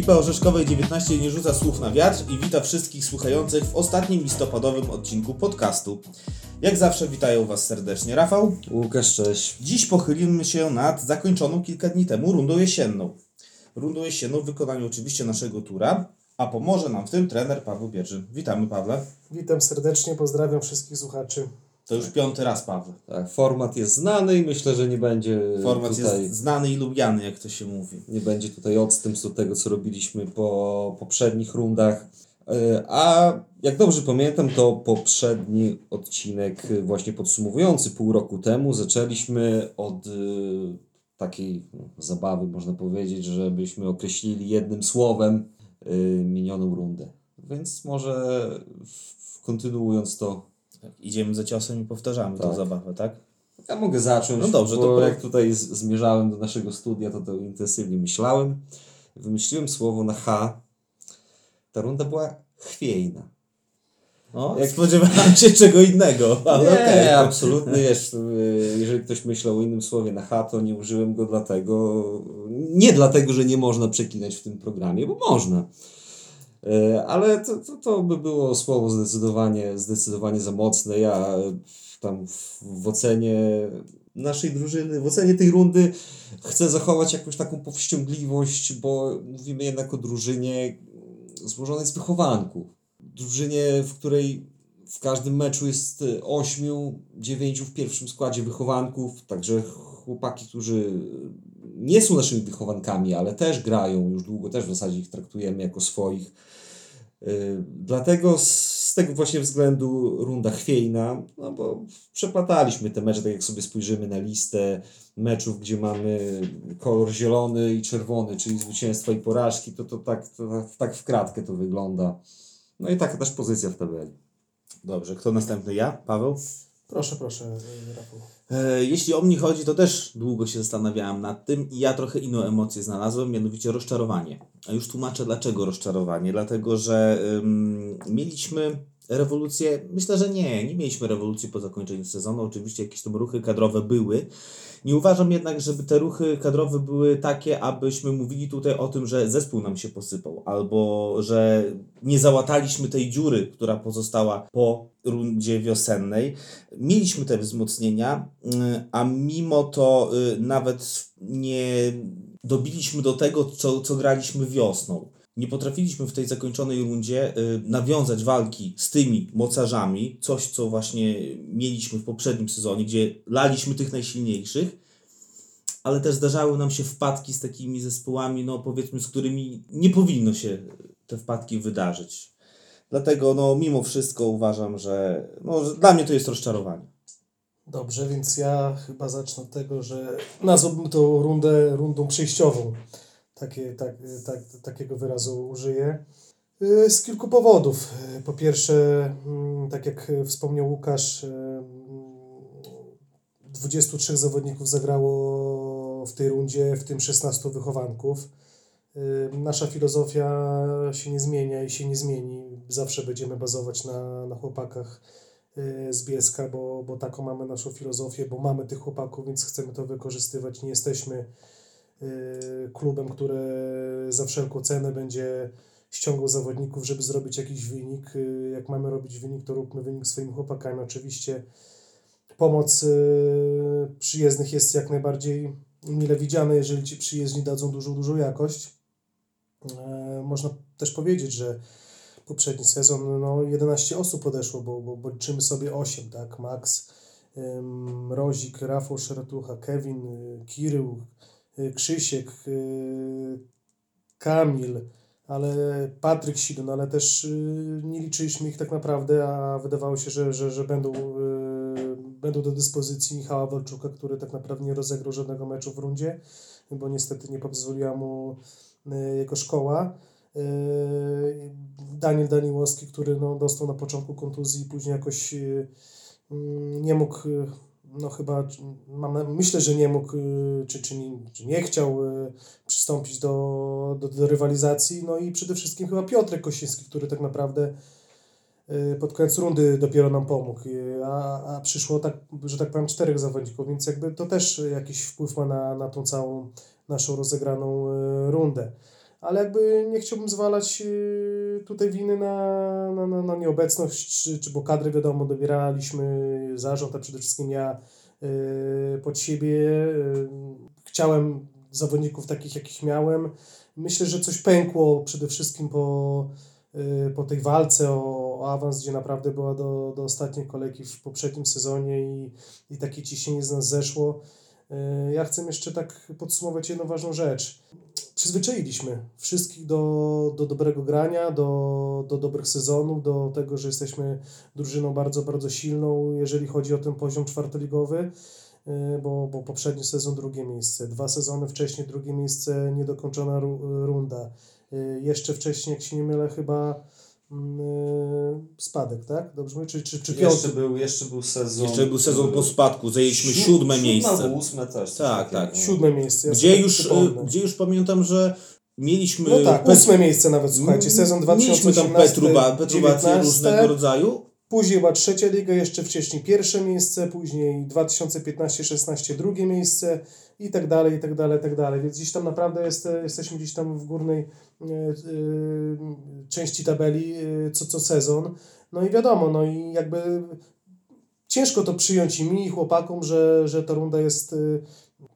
Ekipa Orzeszkowej 19 nie rzuca słów na wiatr i wita wszystkich słuchających w ostatnim listopadowym odcinku podcastu. Jak zawsze witają Was serdecznie Rafał. Łukasz, cześć. Dziś pochylimy się nad zakończoną kilka dni temu rundą jesienną. Rundą jesienną w wykonaniu oczywiście naszego tura, a pomoże nam w tym trener Paweł Bierzyn. Witamy Pawle. Witam serdecznie, pozdrawiam wszystkich słuchaczy. To już piąty raz Paweł. Tak, format jest znany i myślę, że nie będzie Format tutaj, jest znany i lubiany, jak to się mówi. nie będzie tutaj odstępstw do tego, co robiliśmy po poprzednich rundach. E, A jak dobrze pamiętam, to poprzedni odcinek e, właśnie podsumowujący pół roku temu zaczęliśmy od e, takiej no, zabawy, można powiedzieć, żebyśmy określili jednym słowem minioną rundę. Więc może kontynuując to, Tak, idziemy za ciosem i powtarzamy Tak. zabawę, tak? Ja mogę zacząć. No dobrze, bo to jak tutaj zmierzałem do naszego studia, to to intensywnie myślałem. Wymyśliłem słowo na H. Ta runda była chwiejna. No, Jak- spodziewałem się czego innego, ale nie, okej. absolutnie. Wiesz, y, jeżeli ktoś myślał o innym słowie na H, to nie użyłem go dlatego, nie dlatego, że nie można przeklinać w tym programie, bo można. Y, Ale to, to, to by było słowo zdecydowanie, zdecydowanie za mocne. Ja y, tam w, w ocenie naszej drużyny, w ocenie tej rundy chcę zachować jakąś taką powściągliwość, bo mówimy jednak o drużynie złożonej z wychowanków. Drużynie, w której w każdym meczu jest y, ośmiu, dziewięciu w pierwszym składzie wychowanków, także chłopaki, którzy nie są naszymi wychowankami, ale też grają już długo, też w zasadzie ich traktujemy jako swoich. Y, Dlatego z tego właśnie względu runda chwiejna, no bo przeplataliśmy te mecze, tak jak sobie spojrzymy na listę meczów, gdzie mamy kolor zielony i czerwony, czyli zwycięstwa i porażki, to, to, tak, to tak w kratkę to wygląda. No i taka też pozycja w tabeli. Dobrze, kto następny? Ja? Paweł? Proszę, proszę, y, Rafał. E, jeśli o mnie chodzi, to też długo się zastanawiałem nad tym i ja trochę inną emocję znalazłem, mianowicie rozczarowanie. A już tłumaczę dlaczego rozczarowanie. Dlatego, że ym, mieliśmy rewolucję, myślę, że nie, nie mieliśmy rewolucji po zakończeniu sezonu. Oczywiście jakieś tam ruchy kadrowe były. Nie uważam jednak, żeby te ruchy kadrowe były takie, abyśmy mówili tutaj o tym, że zespół nam się posypał, albo że nie załataliśmy tej dziury, która pozostała po rundzie wiosennej. Mieliśmy te wzmocnienia, y, a mimo to y, nawet nie dobiliśmy do tego, co, co graliśmy wiosną. Nie potrafiliśmy w tej zakończonej rundzie y, nawiązać walki z tymi mocarzami, coś co właśnie mieliśmy w poprzednim sezonie, gdzie laliśmy tych najsilniejszych, ale też zdarzały nam się wpadki z takimi zespołami, no powiedzmy, z którymi nie powinno się te wpadki wydarzyć. Dlatego no mimo wszystko uważam, że, no, dla mnie to jest rozczarowanie. Dobrze, więc ja chyba zacznę od tego, że nazwałbym tą rundę rundą przejściową. Takie, tak, tak, takiego wyrazu użyję. Y, Z kilku powodów. Y, Po pierwsze, mm, tak jak wspomniał Łukasz, y, mm, 23 zawodników zagrało w tej rundzie, w tym 16 wychowanków. Nasza filozofia się nie zmienia i się nie zmieni. Zawsze będziemy bazować na, na chłopakach z Bielska, bo, bo taką mamy naszą filozofię, bo mamy tych chłopaków, więc chcemy to wykorzystywać. Nie jesteśmy klubem, który za wszelką cenę będzie ściągał zawodników, żeby zrobić jakiś wynik. Y, Jak mamy robić wynik, to róbmy wynik swoimi chłopakami. Oczywiście pomoc y, przyjezdnych jest jak najbardziej mile widziana, jeżeli ci przyjezdni dadzą dużą, dużą jakość. Można też powiedzieć, że poprzedni sezon no, 11 osób odeszło, bo, bo, bo liczymy sobie 8, tak? Max, Rozik, Rafał Szeratucha, Kevin, y, Kirył, y, Krzysiek, y, Kamil, ale Patryk Sidon, ale też y, nie liczyliśmy ich tak naprawdę, a wydawało się, że, że, że będą, y, będą do dyspozycji Michała Walczuka, który tak naprawdę nie rozegrał żadnego meczu w rundzie, bo niestety nie pozwoliła mu y, jego szkoła. Y, Daniel Daniłowski, który no, dostał na początku kontuzji i później jakoś y, mm, nie mógł, y, no chyba, mam, myślę, że nie mógł, y, czy, czy, nie, czy nie chciał y, przystąpić do, do, do rywalizacji. No i przede wszystkim chyba Piotrek Kosiński, który tak naprawdę y, pod koniec rundy dopiero nam pomógł, a, a przyszło tak, że tak powiem, czterech zawodników, więc jakby to też jakiś wpływ ma na, na tą całą naszą rozegraną rundę. ale jakby nie chciałbym zwalać tutaj winy na, na, na, na nieobecność, czy, czy bo kadry wiadomo dobieraliśmy, zarząd, a przede wszystkim ja y, pod siebie. y, Chciałem zawodników takich, jakich miałem. Myślę, że coś pękło przede wszystkim po, y, po tej walce o, o awans, gdzie naprawdę była do, do ostatniej kolejki w poprzednim sezonie i, i takie ciśnienie z nas zeszło. Y, Ja chcę jeszcze tak podsumować jedną ważną rzecz. Przyzwyczailiśmy wszystkich do, do dobrego grania, do, do dobrych sezonów, do tego, że jesteśmy drużyną bardzo, bardzo silną, jeżeli chodzi o ten poziom czwartoligowy, y, bo, bo poprzedni sezon drugie miejsce, dwa sezony wcześniej drugie miejsce, niedokończona ru- runda. Y, Jeszcze wcześniej, jak się nie mylę, chyba spadek, tak? Dobrze mówię? Czy, czy, czy piąty? Jeszcze był, jeszcze był sezon... Jeszcze był sezon po spadku, zajęliśmy Siód- siódme siódme miejsce. ósme też. Tak, tak. Siódme miejsce. ja Gdzie już, przypomnę. y, gdzie już pamiętam, że mieliśmy... No tak, ósme miejsce nawet, słuchajcie, sezon 2018 Mieliśmy tam petruba, petrubacje 19, różnego rodzaju. Później była trzecia liga, jeszcze wcześniej pierwsze miejsce, później 2015-16 drugie miejsce i tak dalej, i tak dalej, i tak dalej. Więc gdzieś tam naprawdę jest, jesteśmy gdzieś tam w górnej e, e, części tabeli e, co, co sezon. No i wiadomo, no i jakby ciężko to przyjąć i mi, i chłopakom, że, że ta runda jest, e,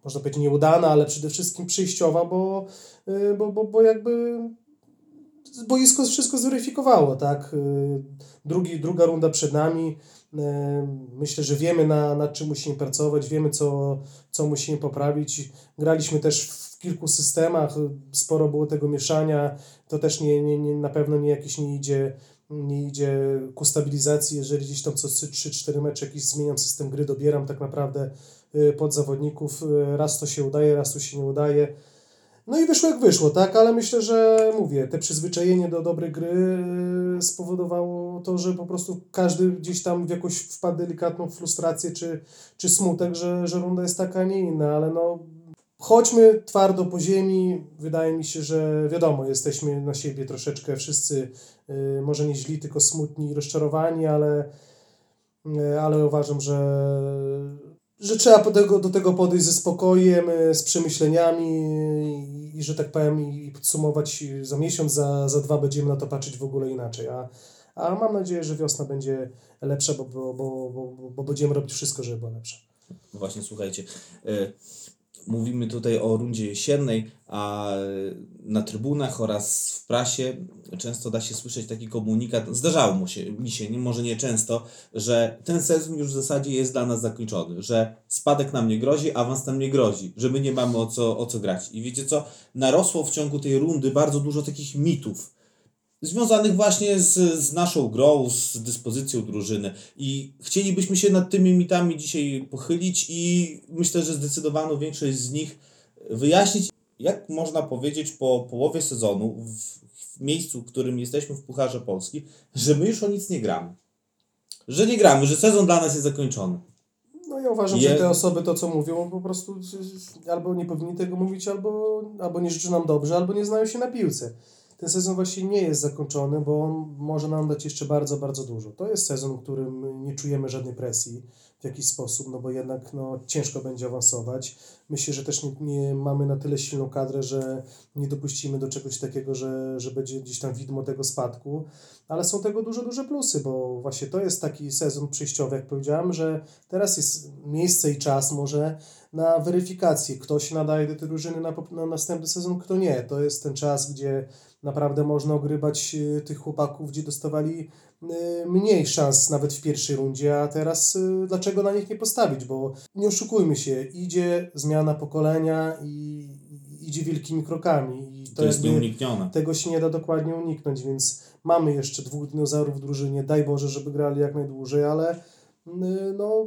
można powiedzieć, nieudana, ale przede wszystkim przyjściowa, bo, e, bo, bo, bo jakby boisko wszystko zweryfikowało, tak? Y, Drugi, druga runda przed nami. Y, Myślę, że wiemy na, nad czym musimy pracować, wiemy co, co musimy poprawić. Graliśmy też w kilku systemach, sporo było tego mieszania. To też nie, nie, nie, na pewno nie jakieś nie idzie, nie idzie ku stabilizacji, jeżeli gdzieś tam co 3-4 mecze jakiś zmieniam system gry, dobieram tak naprawdę y, pod zawodników. Raz to się udaje, raz to się nie udaje. No i wyszło jak wyszło, tak? Ale myślę, że mówię, te przyzwyczajenie do dobrej gry yy, spowodowało to, że po prostu każdy gdzieś tam w jakąś wpadł delikatną frustrację czy, czy smutek, że, że runda jest taka, a nie inna, ale no chodźmy twardo po ziemi. Wydaje mi się, że wiadomo, jesteśmy na siebie troszeczkę wszyscy, yy, może nie źli, tylko smutni i rozczarowani, ale, yy, ale uważam, że że trzeba do tego, do tego podejść ze spokojem, y, z przemyśleniami i, i że tak powiem, i podsumować y, za miesiąc, za, za dwa będziemy na to patrzeć w ogóle inaczej. A, a mam nadzieję, że wiosna będzie lepsza, bo, bo, bo, bo, bo będziemy robić wszystko, żeby była lepsza. Właśnie, słuchajcie, y, mówimy tutaj o rundzie jesiennej, a na trybunach oraz w prasie często da się słyszeć taki komunikat, zdarzało mu się, mi się, może nie często, że ten sezon już w zasadzie jest dla nas zakończony, że spadek nam nie grozi, awans nam nie grozi, że my nie mamy o co, o co grać. I wiecie co, narosło w ciągu tej rundy bardzo dużo takich mitów, związanych właśnie z, z naszą grą, z dyspozycją drużyny. I chcielibyśmy się nad tymi mitami dzisiaj pochylić i myślę, że zdecydowaną większość z nich wyjaśnić, jak można powiedzieć po połowie sezonu, w, w miejscu, w którym jesteśmy w Pucharze Polski, że my już o nic nie gramy. Że nie gramy, że sezon dla nas jest zakończony. No ja uważam, Je- że te osoby to, co mówią, po prostu albo nie powinni tego mówić, albo, albo nie życzą nam dobrze, albo nie znają się na piłce. Ten sezon właśnie nie jest zakończony, bo on może nam dać jeszcze bardzo, bardzo dużo. To jest sezon, w którym nie czujemy żadnej presji w jakiś sposób, no bo jednak no, ciężko będzie awansować. Myślę, że też nie, nie mamy na tyle silną kadrę, że nie dopuścimy do czegoś takiego, że, że będzie gdzieś tam widmo tego spadku, ale są tego duże, duże plusy, bo właśnie to jest taki sezon przejściowy, jak powiedziałem, że teraz jest miejsce i czas może na weryfikację, kto się nadaje do tej drużyny na, na następny sezon, kto nie. To jest ten czas, gdzie naprawdę można ogrywać y, tych chłopaków, gdzie dostawali y, mniej szans nawet w pierwszej rundzie, a teraz y, dlaczego na nich nie postawić, bo nie oszukujmy się, idzie zmiana pokolenia i idzie wielkimi krokami i to, To jest nieuniknione. tego się nie da dokładnie uniknąć, więc mamy jeszcze dwóch dinozaurów w drużynie, daj Boże, żeby grali jak najdłużej, ale no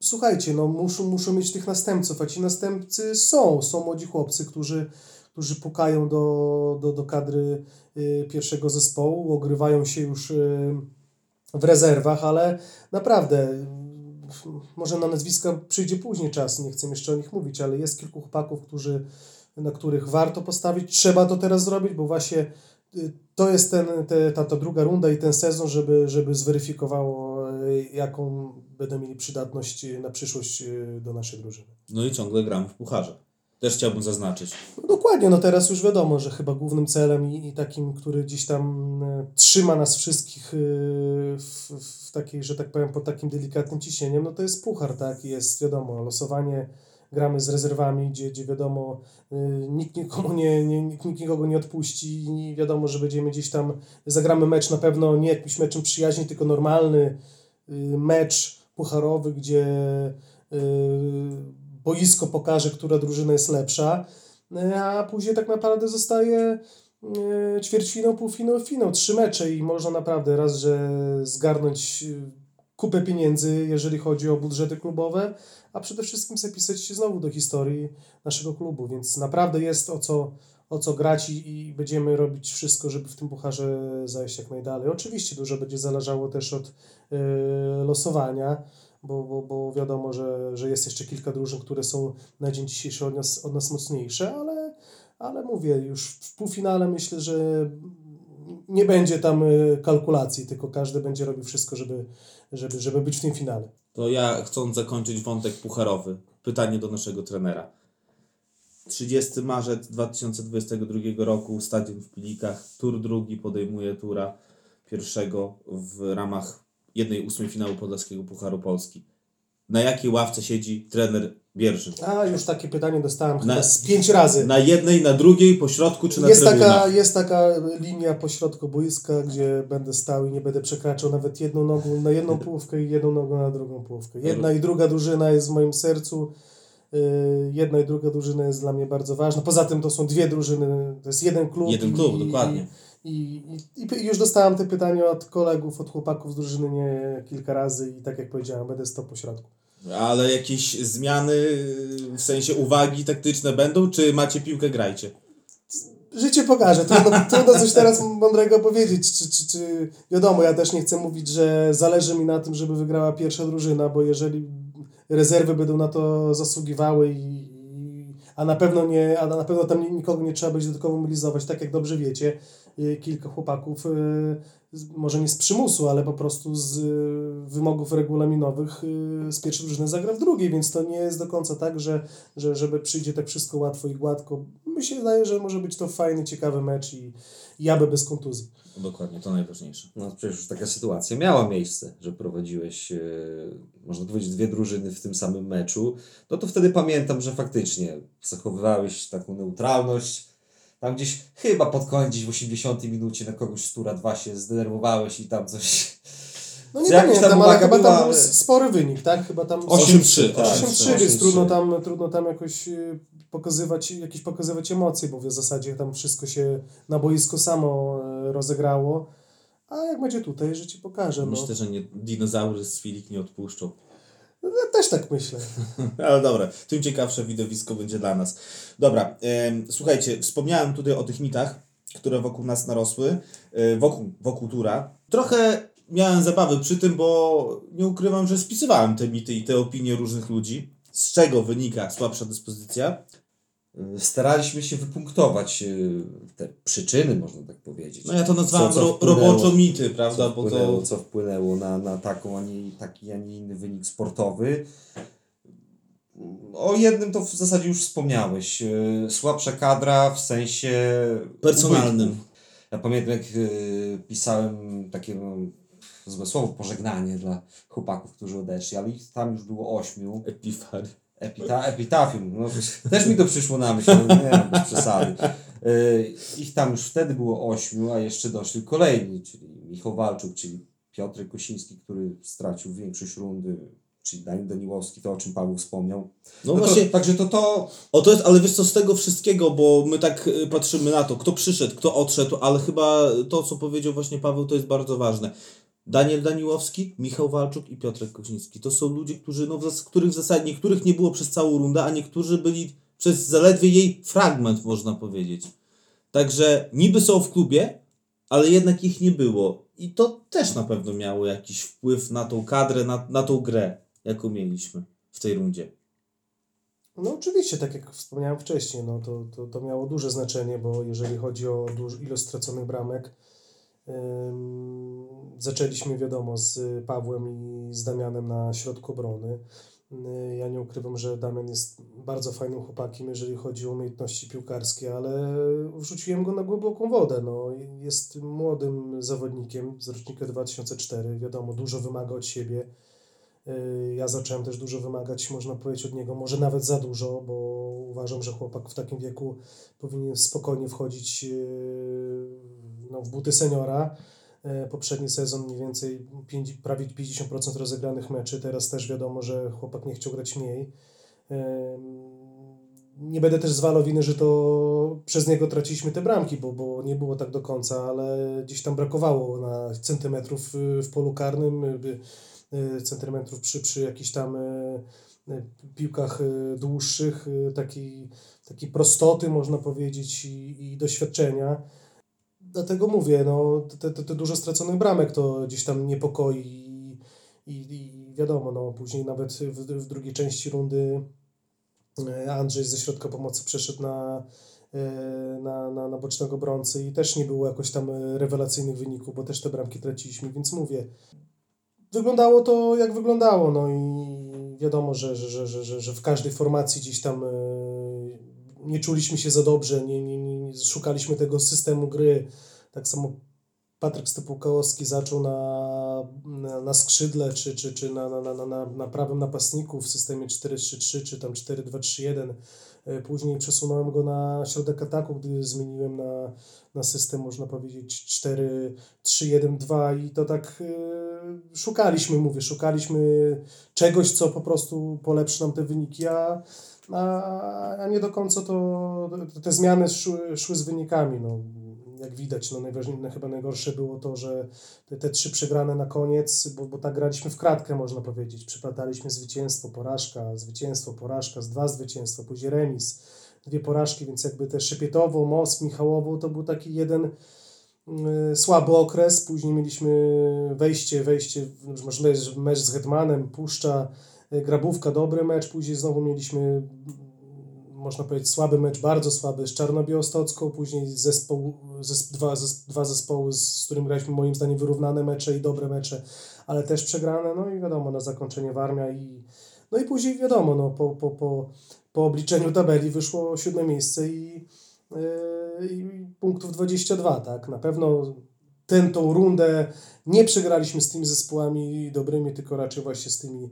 słuchajcie, no muszą, muszą mieć tych następców, a ci następcy są, są młodzi chłopcy, którzy, którzy pukają do, do, do kadry y, pierwszego zespołu, ogrywają się już y, w rezerwach, ale naprawdę y, może na nazwiska przyjdzie później czas, nie chcę jeszcze o nich mówić, ale jest kilku chłopaków, którzy, na których warto postawić, trzeba to teraz zrobić, bo właśnie to jest ten, te, ta, ta druga runda i ten sezon, żeby, żeby zweryfikowało, jaką będą mieli przydatność na przyszłość do naszej drużyny. No i ciągle gramy w Pucharze. Też chciałbym zaznaczyć. No dokładnie, no teraz już wiadomo, że chyba głównym celem i, i takim, który gdzieś tam e, trzyma nas wszystkich e, w, w takiej, że tak powiem, pod takim delikatnym ciśnieniem, no to jest puchar, tak? Jest wiadomo, losowanie, gramy z rezerwami, gdzie, gdzie wiadomo, e, nikt nikomu nie, nie, nikt nikogo nie odpuści i wiadomo, że będziemy gdzieś tam, zagramy mecz na pewno nie jakimś meczem przyjaźni, tylko normalny mecz pucharowy, gdzie boisko pokaże, która drużyna jest lepsza, y, a później tak naprawdę zostaje y, ćwierćfinał, półfinał, finał, trzy mecze i można naprawdę raz, że zgarnąć y, kupę pieniędzy, jeżeli chodzi o budżety klubowe, a przede wszystkim zapisać się znowu do historii naszego klubu, więc naprawdę jest o co, o co grać i, i będziemy robić wszystko, żeby w tym pucharze zajść jak najdalej. Oczywiście dużo będzie zależało też od losowania, bo, bo, bo wiadomo, że, że jest jeszcze kilka drużyn, które są na dzień dzisiejszy od nas, od nas mocniejsze, ale, ale mówię, już w półfinale myślę, że nie będzie tam y, kalkulacji, tylko każdy będzie robił wszystko, żeby, żeby, żeby być w tym finale. To ja chcąc zakończyć wątek pucharowy, pytanie do naszego trenera. 30 marzec 2022 roku, stadion w Pilikach, tur drugi podejmuje tura pierwszego w ramach jednej ósmej finału Podlaskiego Pucharu Polski. Na jakiej ławce siedzi trener Bierzyn? A już takie pytanie dostałem chyba Na- z pięć razy. Na jednej, na drugiej, po środku czy na Jest trybunach? taka, jest taka linia po środku boiska, gdzie będę stał i nie będę przekraczał nawet jedną nogą na jedną połówkę i jedną nogą na drugą połówkę. Jedna i druga drużyna jest w moim sercu. Yy, Jedna i druga drużyna jest dla mnie bardzo ważna. Poza tym to są dwie drużyny, to jest jeden klub. Jeden klub, dokładnie. I, i, I już dostałem te pytania od kolegów, od chłopaków z drużyny nie kilka razy i tak jak powiedziałem, będę stał po środku. Ale jakieś zmiany, w sensie uwagi taktyczne będą, czy macie piłkę, grajcie? Życie pokaże. Trudno, trudno coś teraz mądrego powiedzieć. Czy, czy, czy, wiadomo, ja też nie chcę mówić, że zależy mi na tym, żeby wygrała pierwsza drużyna, bo jeżeli rezerwy będą na to zasługiwały i, a na pewno nie, a na pewno tam nikogo nie trzeba będzie dodatkowo mobilizować, tak jak dobrze wiecie, kilka chłopaków, y, może nie z przymusu, ale po prostu z y, wymogów regulaminowych y, z pierwszej drużyny zagra w drugiej, więc to nie jest do końca tak, że, że żeby przyjdzie tak wszystko łatwo i gładko. Mi się wydaje, że może być to fajny, ciekawy mecz i, i aby bez kontuzji. Dokładnie, to najważniejsze. No przecież już taka sytuacja miała miejsce, że prowadziłeś, można powiedzieć, dwie drużyny w tym samym meczu. No to wtedy pamiętam, że faktycznie zachowywałeś taką neutralność. Tam gdzieś chyba pod koniec, gdzieś w 80 minucie na kogoś z tura 2 się zdenerwowałeś i tam coś... No nie jakaś tam pamiętam, ale chyba była, tam był spory wynik, tak? Chyba tam 8-3, tak. 8-3, więc 8-3. trudno tam, trudno tam jakoś y, pokazywać, jakieś pokazywać emocje, bo w zasadzie tam wszystko się na boisku samo e, rozegrało. A jak będzie tutaj, życie pokaże. No. Myślę, że nie, dinozaury z Filik nie odpuszczą. Ja też tak myślę. Ale dobra, tym ciekawsze widowisko będzie dla nas. Dobra, em, słuchajcie, wspomniałem tutaj o tych mitach, które wokół nas narosły, e, wokół, wokół tura. Trochę miałem zabawy przy tym, bo nie ukrywam, że spisywałem te mity i te opinie różnych ludzi. Z czego wynika słabsza dyspozycja? Staraliśmy się wypunktować e, te przyczyny, można tak powiedzieć. No ja to nazwałem Co- co ro, wpłynęło- roboczo mity, prawda? co Bo wpłynęło, to co wpłynęło na, na taką, a nie, taki, a nie inny wynik sportowy. O jednym to w zasadzie już wspomniałeś. E, Słabsza kadra w sensie personalnym. ubytków. Ja pamiętam, jak e, pisałem takie no, złe słowo, pożegnanie dla chłopaków, którzy odeszli, ale ich tam już było ośmiu. Epifary. Epita, epitafium. No, też mi to przyszło na myśl, ale nie, bez przesady. E, Ich tam już wtedy było ośmiu, a jeszcze doszli kolejni, czyli Michał Walczuk, czyli Piotr Kosiński, który stracił większość rundy, czyli Daniel Daniłowski, to o czym Paweł wspomniał. No, No to, właśnie, także to to, O to jest, ale wiesz co, z tego wszystkiego, bo my tak y, patrzymy na to, kto przyszedł, kto odszedł, ale chyba to, co powiedział właśnie Paweł, to jest bardzo ważne. Daniel Daniłowski, Michał Walczuk i Piotrek Koziński. To są ludzie, którzy, no, w których w zasadzie niektórych nie było przez całą rundę, a niektórzy byli przez zaledwie jej fragment, można powiedzieć. Także niby są w klubie, ale jednak ich nie było. I to też na pewno miało jakiś wpływ na tą kadrę, na, na tą grę, jaką mieliśmy w tej rundzie. No oczywiście, tak jak wspomniałem wcześniej, no to, to, to miało duże znaczenie, bo jeżeli chodzi o ilość straconych bramek, zaczęliśmy wiadomo z Pawłem i z Damianem na środku obrony. Ja nie ukrywam, że Damian jest bardzo fajnym chłopakiem, jeżeli chodzi o umiejętności piłkarskie, ale wrzuciłem go na głęboką wodę. No. Jest młodym zawodnikiem z rocznika 2004. Wiadomo, dużo wymaga od siebie. Y, Ja zacząłem też dużo wymagać, można powiedzieć, od niego, może nawet za dużo, bo uważam, że chłopak w takim wieku powinien spokojnie wchodzić y, no, w buty seniora. E, Poprzedni sezon mniej więcej pięć, prawie 50% rozegranych meczy, teraz też wiadomo, że chłopak nie chciał grać mniej. Em, Nie będę też zwalał winy, że to przez niego traciliśmy te bramki, bo, bo nie było tak do końca, ale gdzieś tam brakowało na centymetrów y, w polu karnym, y, y, centymetrów przy, przy jakichś tam piłkach dłuższych, takiej, takiej prostoty można powiedzieć i, i doświadczenia. Dlatego mówię, no, te, te, te dużo straconych bramek to gdzieś tam niepokoi i, i, wiadomo, no, później nawet w, w drugiej części rundy e, Andrzej ze środka pomocy przeszedł na, e, na, na, na bocznego obrońcę i też nie było jakoś tam e, rewelacyjnych wyników, bo też te bramki traciliśmy, więc mówię, wyglądało to jak wyglądało, no i wiadomo, że, że, że, że, że, w każdej formacji gdzieś tam nie czuliśmy się za dobrze, nie, nie, nie, szukaliśmy tego systemu gry. Tak samo Patryk Stypułkowski zaczął na, na, na skrzydle, czy, czy, czy na, na, na, na, na prawym napastniku w systemie 4-3-3, czy tam 4-2-3-1. E, Później przesunąłem go na środek ataku, gdy zmieniłem na, na system, można powiedzieć, 4-3-1-2 i to tak e, szukaliśmy, mówię, szukaliśmy czegoś, co po prostu polepszy nam te wyniki, a, a, nie do końca to te zmiany szły, szły z wynikami. No, jak widać, no najważniejsze, chyba najgorsze było to, że te, te trzy przegrane na koniec, bo, bo tak graliśmy w kratkę, można powiedzieć. Przyplataliśmy zwycięstwo, porażka, zwycięstwo, porażka, z dwa zwycięstwa, później remis, dwie porażki, więc jakby te Szypietowo, Most, Michałowo to był taki jeden y, słaby okres. Później mieliśmy wejście, wejście, w- można powiedzieć, że mecz z Hetmanem, Puszcza, Grabówka, dobry mecz. Później znowu mieliśmy, można powiedzieć, słaby mecz, bardzo słaby z Czarnobiałostocką. Później zespół, zes, dwa, zes, dwa zespoły, z, z którym graliśmy moim zdaniem wyrównane mecze i dobre mecze, ale też przegrane. No i wiadomo, na zakończenie Warmia i no i później wiadomo, no, po, po, po, po obliczeniu tabeli wyszło siódme miejsce i, yy, i punktów 22, tak? Na pewno tę tą rundę nie przegraliśmy z tymi zespołami dobrymi, tylko raczej właśnie z tymi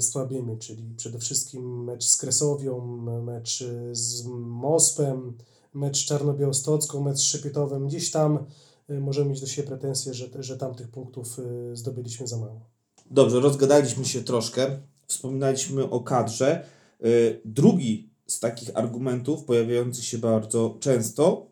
słabymi, czyli przede wszystkim mecz z Kresowią, mecz z Mospem, mecz z Czarnobiałostocką, mecz z Szepietowem. Gdzieś tam yy, możemy mieć do siebie pretensje, że, że tam tych punktów yy, zdobyliśmy za mało. Dobrze, rozgadaliśmy się troszkę, wspominaliśmy o kadrze. Drugi z takich argumentów, pojawiający się bardzo często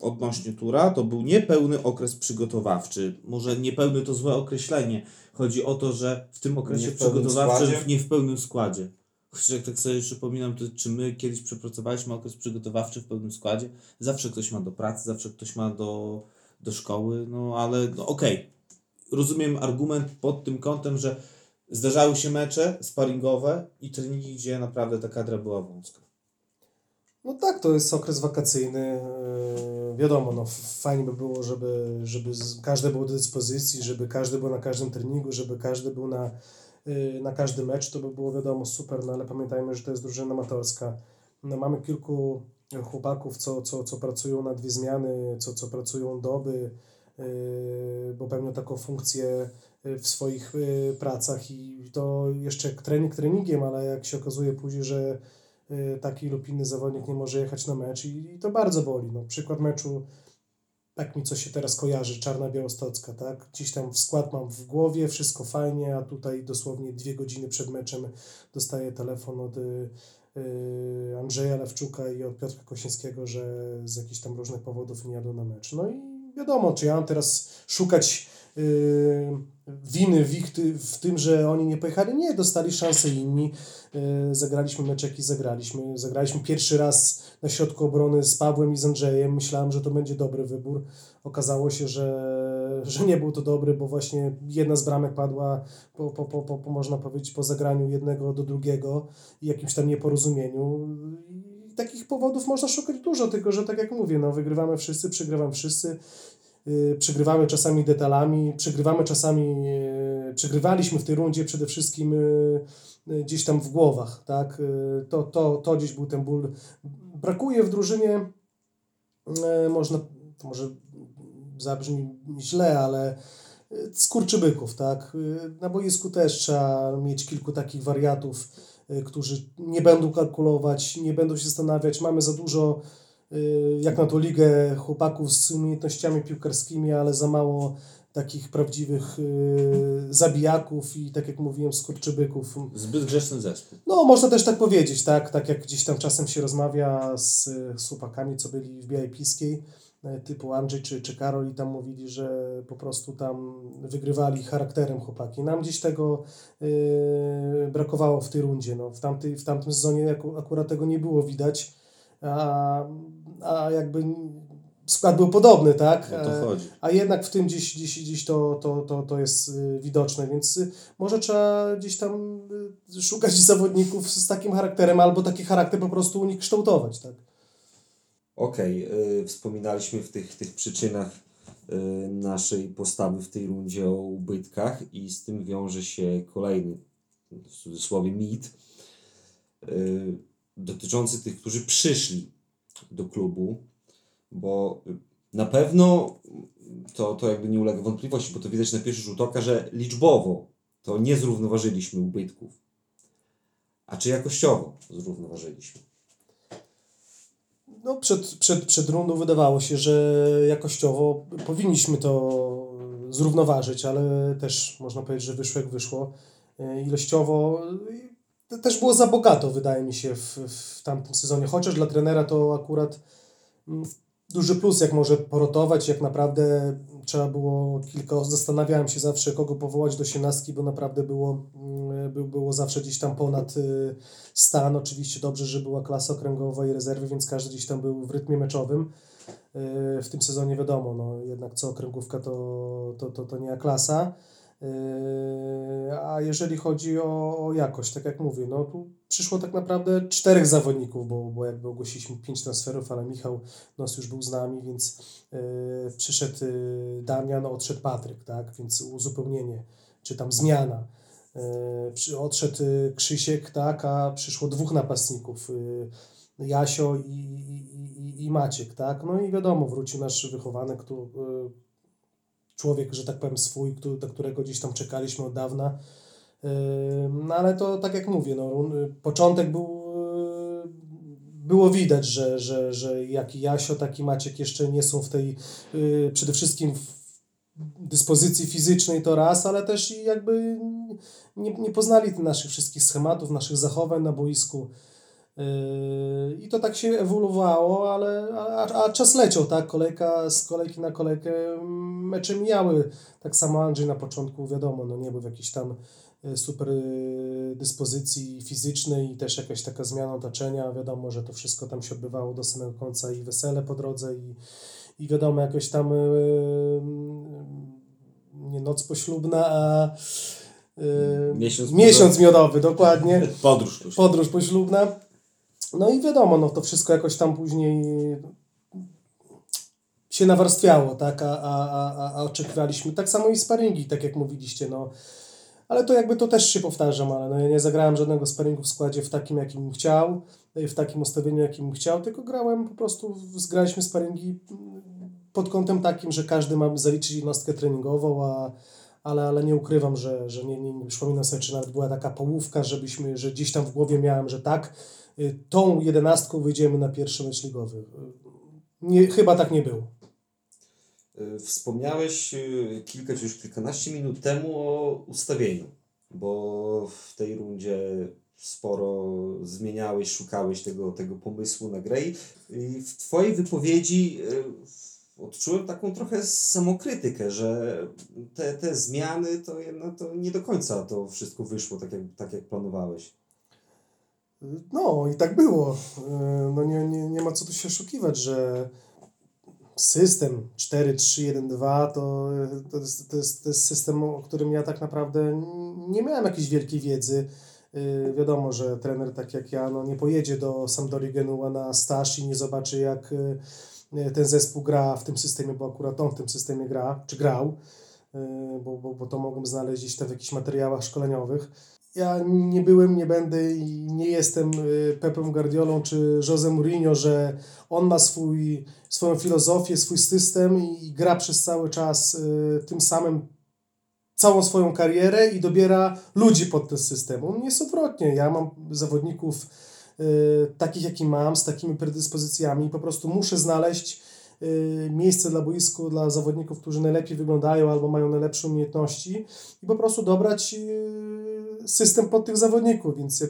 odnośnie Tura, to był niepełny okres przygotowawczy. Może niepełny to złe określenie. Chodzi o to, że w tym okresie Nie w przygotowawczym składzie? nie w pełnym składzie. Chociaż jak tak sobie przypominam, to czy my kiedyś przepracowaliśmy okres przygotowawczy w pełnym składzie? Zawsze ktoś ma do pracy, zawsze ktoś ma do, do szkoły, no ale no, okej. Rozumiem argument pod tym kątem, że zdarzały się mecze sparingowe i treningi, gdzie naprawdę ta kadra była wąska. No tak, to jest okres wakacyjny. Yy, Wiadomo, no, fajnie by było, żeby, żeby każdy był do dyspozycji, żeby każdy był na każdym treningu, żeby każdy był na, yy, na każdy mecz, to by było wiadomo super, no ale pamiętajmy, że to jest drużyna amatorska. No, mamy kilku chłopaków, co, co, co pracują na dwie zmiany, co, co pracują doby, yy, bo pełnią taką funkcję w swoich pracach i to jeszcze trening treningiem, ale jak się okazuje później, że taki lub inny zawodnik nie może jechać na mecz i, i to bardzo boli. No, przykład meczu, tak mi co się teraz kojarzy, Czarna Białostocka, tak? Gdzieś tam w skład mam w głowie, wszystko fajnie, a tutaj dosłownie dwie godziny przed meczem dostaję telefon od y, y, Andrzeja Lewczuka i od Piotra Kosińskiego, że z jakichś tam różnych powodów nie jadą na mecz. No i wiadomo, czy ja mam teraz szukać y, winy w, ich, w tym, że oni nie pojechali? Nie, dostali szansę inni. Y, Zagraliśmy mecz, jaki zagraliśmy. Zagraliśmy pierwszy raz na środku obrony z Pawłem i z Andrzejem. Myślałem, że to będzie dobry wybór. Okazało się, że, że nie był to dobry, bo właśnie jedna z bramek padła, po, po, po, po, można powiedzieć, po zagraniu jednego do drugiego i jakimś tam nieporozumieniu. Takich powodów można szukać dużo, tylko że tak jak mówię, no, wygrywamy wszyscy, przegrywam wszyscy. Yy, Przegrywamy czasami detalami, przegrywamy czasami y, przegrywaliśmy w tej rundzie przede wszystkim y, y, gdzieś tam w głowach, tak? Y, To, to, to gdzieś był ten ból. Brakuje w drużynie, y, można, to może zabrzmi źle, ale y, skurczybyków, tak? Y, Na boisku też trzeba mieć kilku takich wariatów, y, którzy nie będą kalkulować, nie będą się zastanawiać. Mamy za dużo, y, jak na tą ligę, chłopaków z umiejętnościami piłkarskimi, ale za mało takich prawdziwych y, zabijaków i tak jak mówiłem, skurczybyków. Zbyt grzeczny zespół. No, można też tak powiedzieć, tak? Tak jak gdzieś tam czasem się rozmawia z, z chłopakami, co byli w Białej Piskiej, e, typu Andrzej czy, czy Karol i tam mówili, że po prostu tam wygrywali charakterem chłopaki. Nam gdzieś tego e, brakowało w tej rundzie. No, w, tamtej, w tamtym sezonie aku- akurat tego nie było widać, a, a jakby skład był podobny, tak? O to E, chodzi. a jednak w tym gdzieś, gdzieś, gdzieś to, to, to, to jest y, widoczne, więc y, może trzeba gdzieś tam y, szukać zawodników z takim charakterem, albo taki charakter po prostu u nich kształtować, tak? Okej, y, wspominaliśmy w tych, tych przyczynach naszej postawy w tej rundzie o ubytkach i z tym wiąże się kolejny, w cudzysłowie, mit dotyczący tych, którzy przyszli do klubu, bo na pewno to, to jakby nie ulega wątpliwości, bo to widać na pierwszy rzut oka, że liczbowo to nie zrównoważyliśmy ubytków. A czy jakościowo zrównoważyliśmy? No, przed, przed, przed rundą wydawało się, że jakościowo powinniśmy to zrównoważyć, ale też można powiedzieć, że wyszło jak wyszło. Y, Ilościowo też było za bogato, wydaje mi się, w, w tamtym sezonie. Chociaż dla trenera to akurat mm, duży plus, jak może porotować, jak naprawdę trzeba było kilka, zastanawiałem się zawsze, kogo powołać do siedemnastki, bo naprawdę było, mm, by- było zawsze gdzieś tam ponad y, stan. Oczywiście dobrze, że była klasa okręgowa i rezerwy, więc każdy gdzieś tam był w rytmie meczowym. Y, W tym sezonie wiadomo, no jednak co okręgówka to, to, to, to nie klasa. Y, A jeżeli chodzi o, jakość, tak jak mówię, no tu przyszło tak naprawdę czterech zawodników, bo, bo jakby ogłosiliśmy pięć transferów, ale Michał Nos już był z nami, więc y, przyszedł y, Damian, odszedł Patryk, tak, więc uzupełnienie, czy tam zmiana. Y, przy, odszedł y, Krzysiek, tak, a przyszło dwóch napastników, y, Jasio i, i, i, i Maciek, tak, no i wiadomo, wrócił nasz wychowanek, człowiek, że tak powiem, swój, który, do którego gdzieś tam czekaliśmy od dawna. No ale to tak jak mówię, no, run- początek był, yy, było widać, że, że, że jak Jasio, tak i Maciek jeszcze nie są w tej, yy, przede wszystkim w dyspozycji fizycznej to raz, ale też jakby nie, nie poznali naszych wszystkich schematów, naszych zachowań na boisku. Yy, I to tak się ewoluowało, ale a, a czas leciał, tak? Kolejka z kolejki na kolejkę mecze mijały. Tak samo Andrzej na początku, wiadomo, no nie był w jakiejś tam y, super y, dyspozycji fizycznej i też jakaś taka zmiana otoczenia. Wiadomo, że to wszystko tam się odbywało do samego końca i wesele po drodze i, i wiadomo, jakoś tam y, nie noc poślubna, a Miesiąc miesiąc miodowy, dokładnie Podróż się. podróż poślubna. No i wiadomo, no to wszystko jakoś tam później się nawarstwiało, tak, a, a, a, a oczekiwaliśmy. Tak samo i sparingi, tak jak mówiliście, no. Ale to jakby to też się powtarzam, ale no ja nie zagrałem żadnego sparingu w składzie w takim, jakim chciał, w takim ustawieniu, jakim chciał, tylko grałem po prostu, zgraliśmy sparingi pod kątem takim, że każdy ma zaliczyć jednostkę treningową, a, ale, ale nie ukrywam, że, że nie, nie, nie przypominam sobie, czy nawet była taka połówka, żebyśmy, że gdzieś tam w głowie miałem, że tak, tą jedenastką wyjdziemy na pierwszy mecz ligowy. Y, Nie, chyba tak nie było. Y, Wspomniałeś y, kilka czy już kilkanaście minut temu o ustawieniu, bo w tej rundzie sporo zmieniałeś, szukałeś tego, tego pomysłu na grę i w Twojej wypowiedzi y, odczułem taką trochę samokrytykę, że te, te zmiany to, jednak to nie do końca to wszystko wyszło tak jak, tak jak planowałeś. No i tak było. Y, No nie, nie, nie ma co tu się oszukiwać, że system 4-3-1-2 to, to, jest, to, jest, to jest system, o którym ja tak naprawdę nie miałem jakiejś wielkiej wiedzy. Y, Wiadomo, że trener tak jak ja no, nie pojedzie do Sampdorii Genua na staż i nie zobaczy jak y, ten zespół gra w tym systemie, bo akurat on w tym systemie gra, czy grał. bo, bo, bo to mogłem znaleźć gdzieś w jakichś materiałach szkoleniowych. Ja nie byłem, nie będę i nie jestem y, Pepem Guardiolą czy Jose Mourinho, że on ma swój, swoją filozofię, swój system i gra przez cały czas y, tym samym całą swoją karierę i dobiera ludzi pod ten system. U mnie jest odwrotnie. Ja mam zawodników y, takich, jaki mam, z takimi predyspozycjami. Po prostu muszę znaleźć miejsce dla boisku, dla zawodników, którzy najlepiej wyglądają albo mają najlepsze umiejętności i po prostu dobrać system pod tych zawodników, więc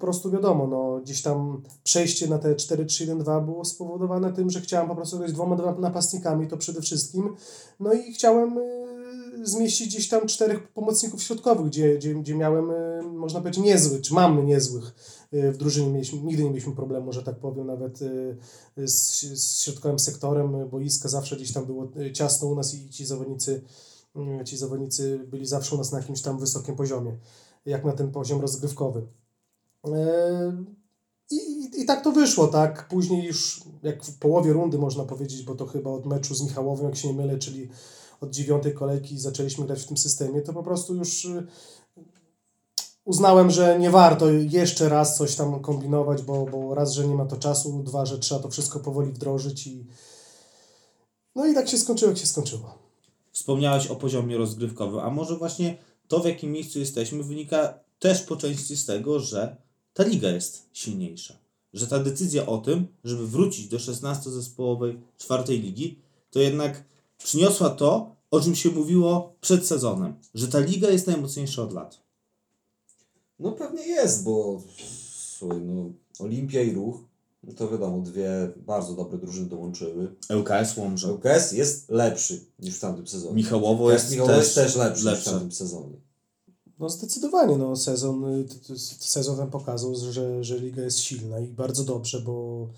po prostu wiadomo, no, gdzieś tam przejście na te 4-3-1-2 było spowodowane tym, że chciałem po prostu grać dwoma napastnikami, to przede wszystkim, no i chciałem y, zmieścić gdzieś tam czterech pomocników środkowych, gdzie, gdzie, gdzie miałem, y, można powiedzieć, niezły, czy mamy niezłych y, w drużynie. Mieliśmy, nigdy nie mieliśmy problemu, że tak powiem, nawet z, z środkowym sektorem boiska zawsze gdzieś tam było ciasno u nas i ci zawodnicy, ci zawodnicy byli zawsze u nas na jakimś tam wysokim poziomie, jak na ten poziom rozgrywkowy. E, I, i, tak to wyszło, tak? Później już jak w połowie rundy można powiedzieć, bo to chyba od meczu z Michałowem, jak się nie mylę, czyli od dziewiątej kolejki zaczęliśmy grać w tym systemie, to po prostu już y, uznałem, że nie warto jeszcze raz coś tam kombinować, bo, bo raz, że nie ma to czasu, dwa, że trzeba to wszystko powoli wdrożyć i no i tak się skończyło, jak się skończyło. Wspomniałeś o poziomie rozgrywkowym, a może właśnie to, w jakim miejscu jesteśmy, wynika też po części z tego, że ta liga jest silniejsza. Że ta decyzja o tym, żeby wrócić do 16-zespołowej czwartej ligi, to jednak przyniosła to, o czym się mówiło przed sezonem, że ta liga jest najmocniejsza od lat. No pewnie jest, bo słuchaj, no, Olimpia i Ruch, no to wiadomo, dwie bardzo dobre drużyny dołączyły. ŁKS Łomża. ŁKS jest lepszy niż w tamtym sezonie. Michałowo jest, Michałowo też, jest też lepszy, niż w tamtym sezonie. No zdecydowanie, no sezon, y, sezon ten pokazał, że, że liga jest silna i bardzo dobrze, bo,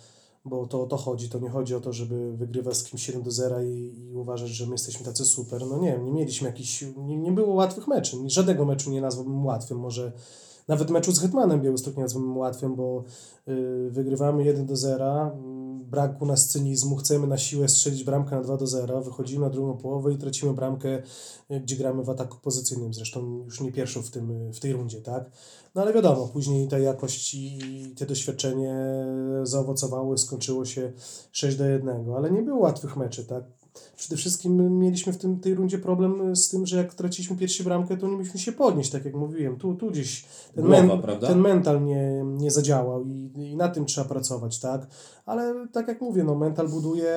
bo to o to chodzi. To nie chodzi o to, żeby wygrywać z kimś 7 do 0 i, i uważać, że my jesteśmy tacy super. No nie, nie mieliśmy jakichś, nie, nie było łatwych meczów. Żadnego meczu nie nazwałbym łatwym. Może nawet meczu z Hetmanem Białystok nie nazwałbym łatwym, bo y, wygrywamy 1 do 0, mm, brak u nas cynizmu, chcemy na siłę strzelić bramkę na 2 do 0, wychodzimy na drugą połowę i tracimy bramkę y, gdzie gramy w ataku pozycyjnym, zresztą już nie pierwszą w, tym, w tej rundzie, tak? No ale wiadomo, później ta jakość i te doświadczenie zaowocowały, skończyło się 6 do 1, ale nie było łatwych meczy, tak? Przede wszystkim mieliśmy w tym, tej rundzie problem z tym, że jak traciliśmy pierwszą bramkę, to nie mogliśmy się podnieść, tak jak mówiłem. Tu, tu gdzieś ten, Głowa, men, ten mental nie, nie zadziałał i, i na tym trzeba pracować, tak? Ale tak jak mówię, no mental buduje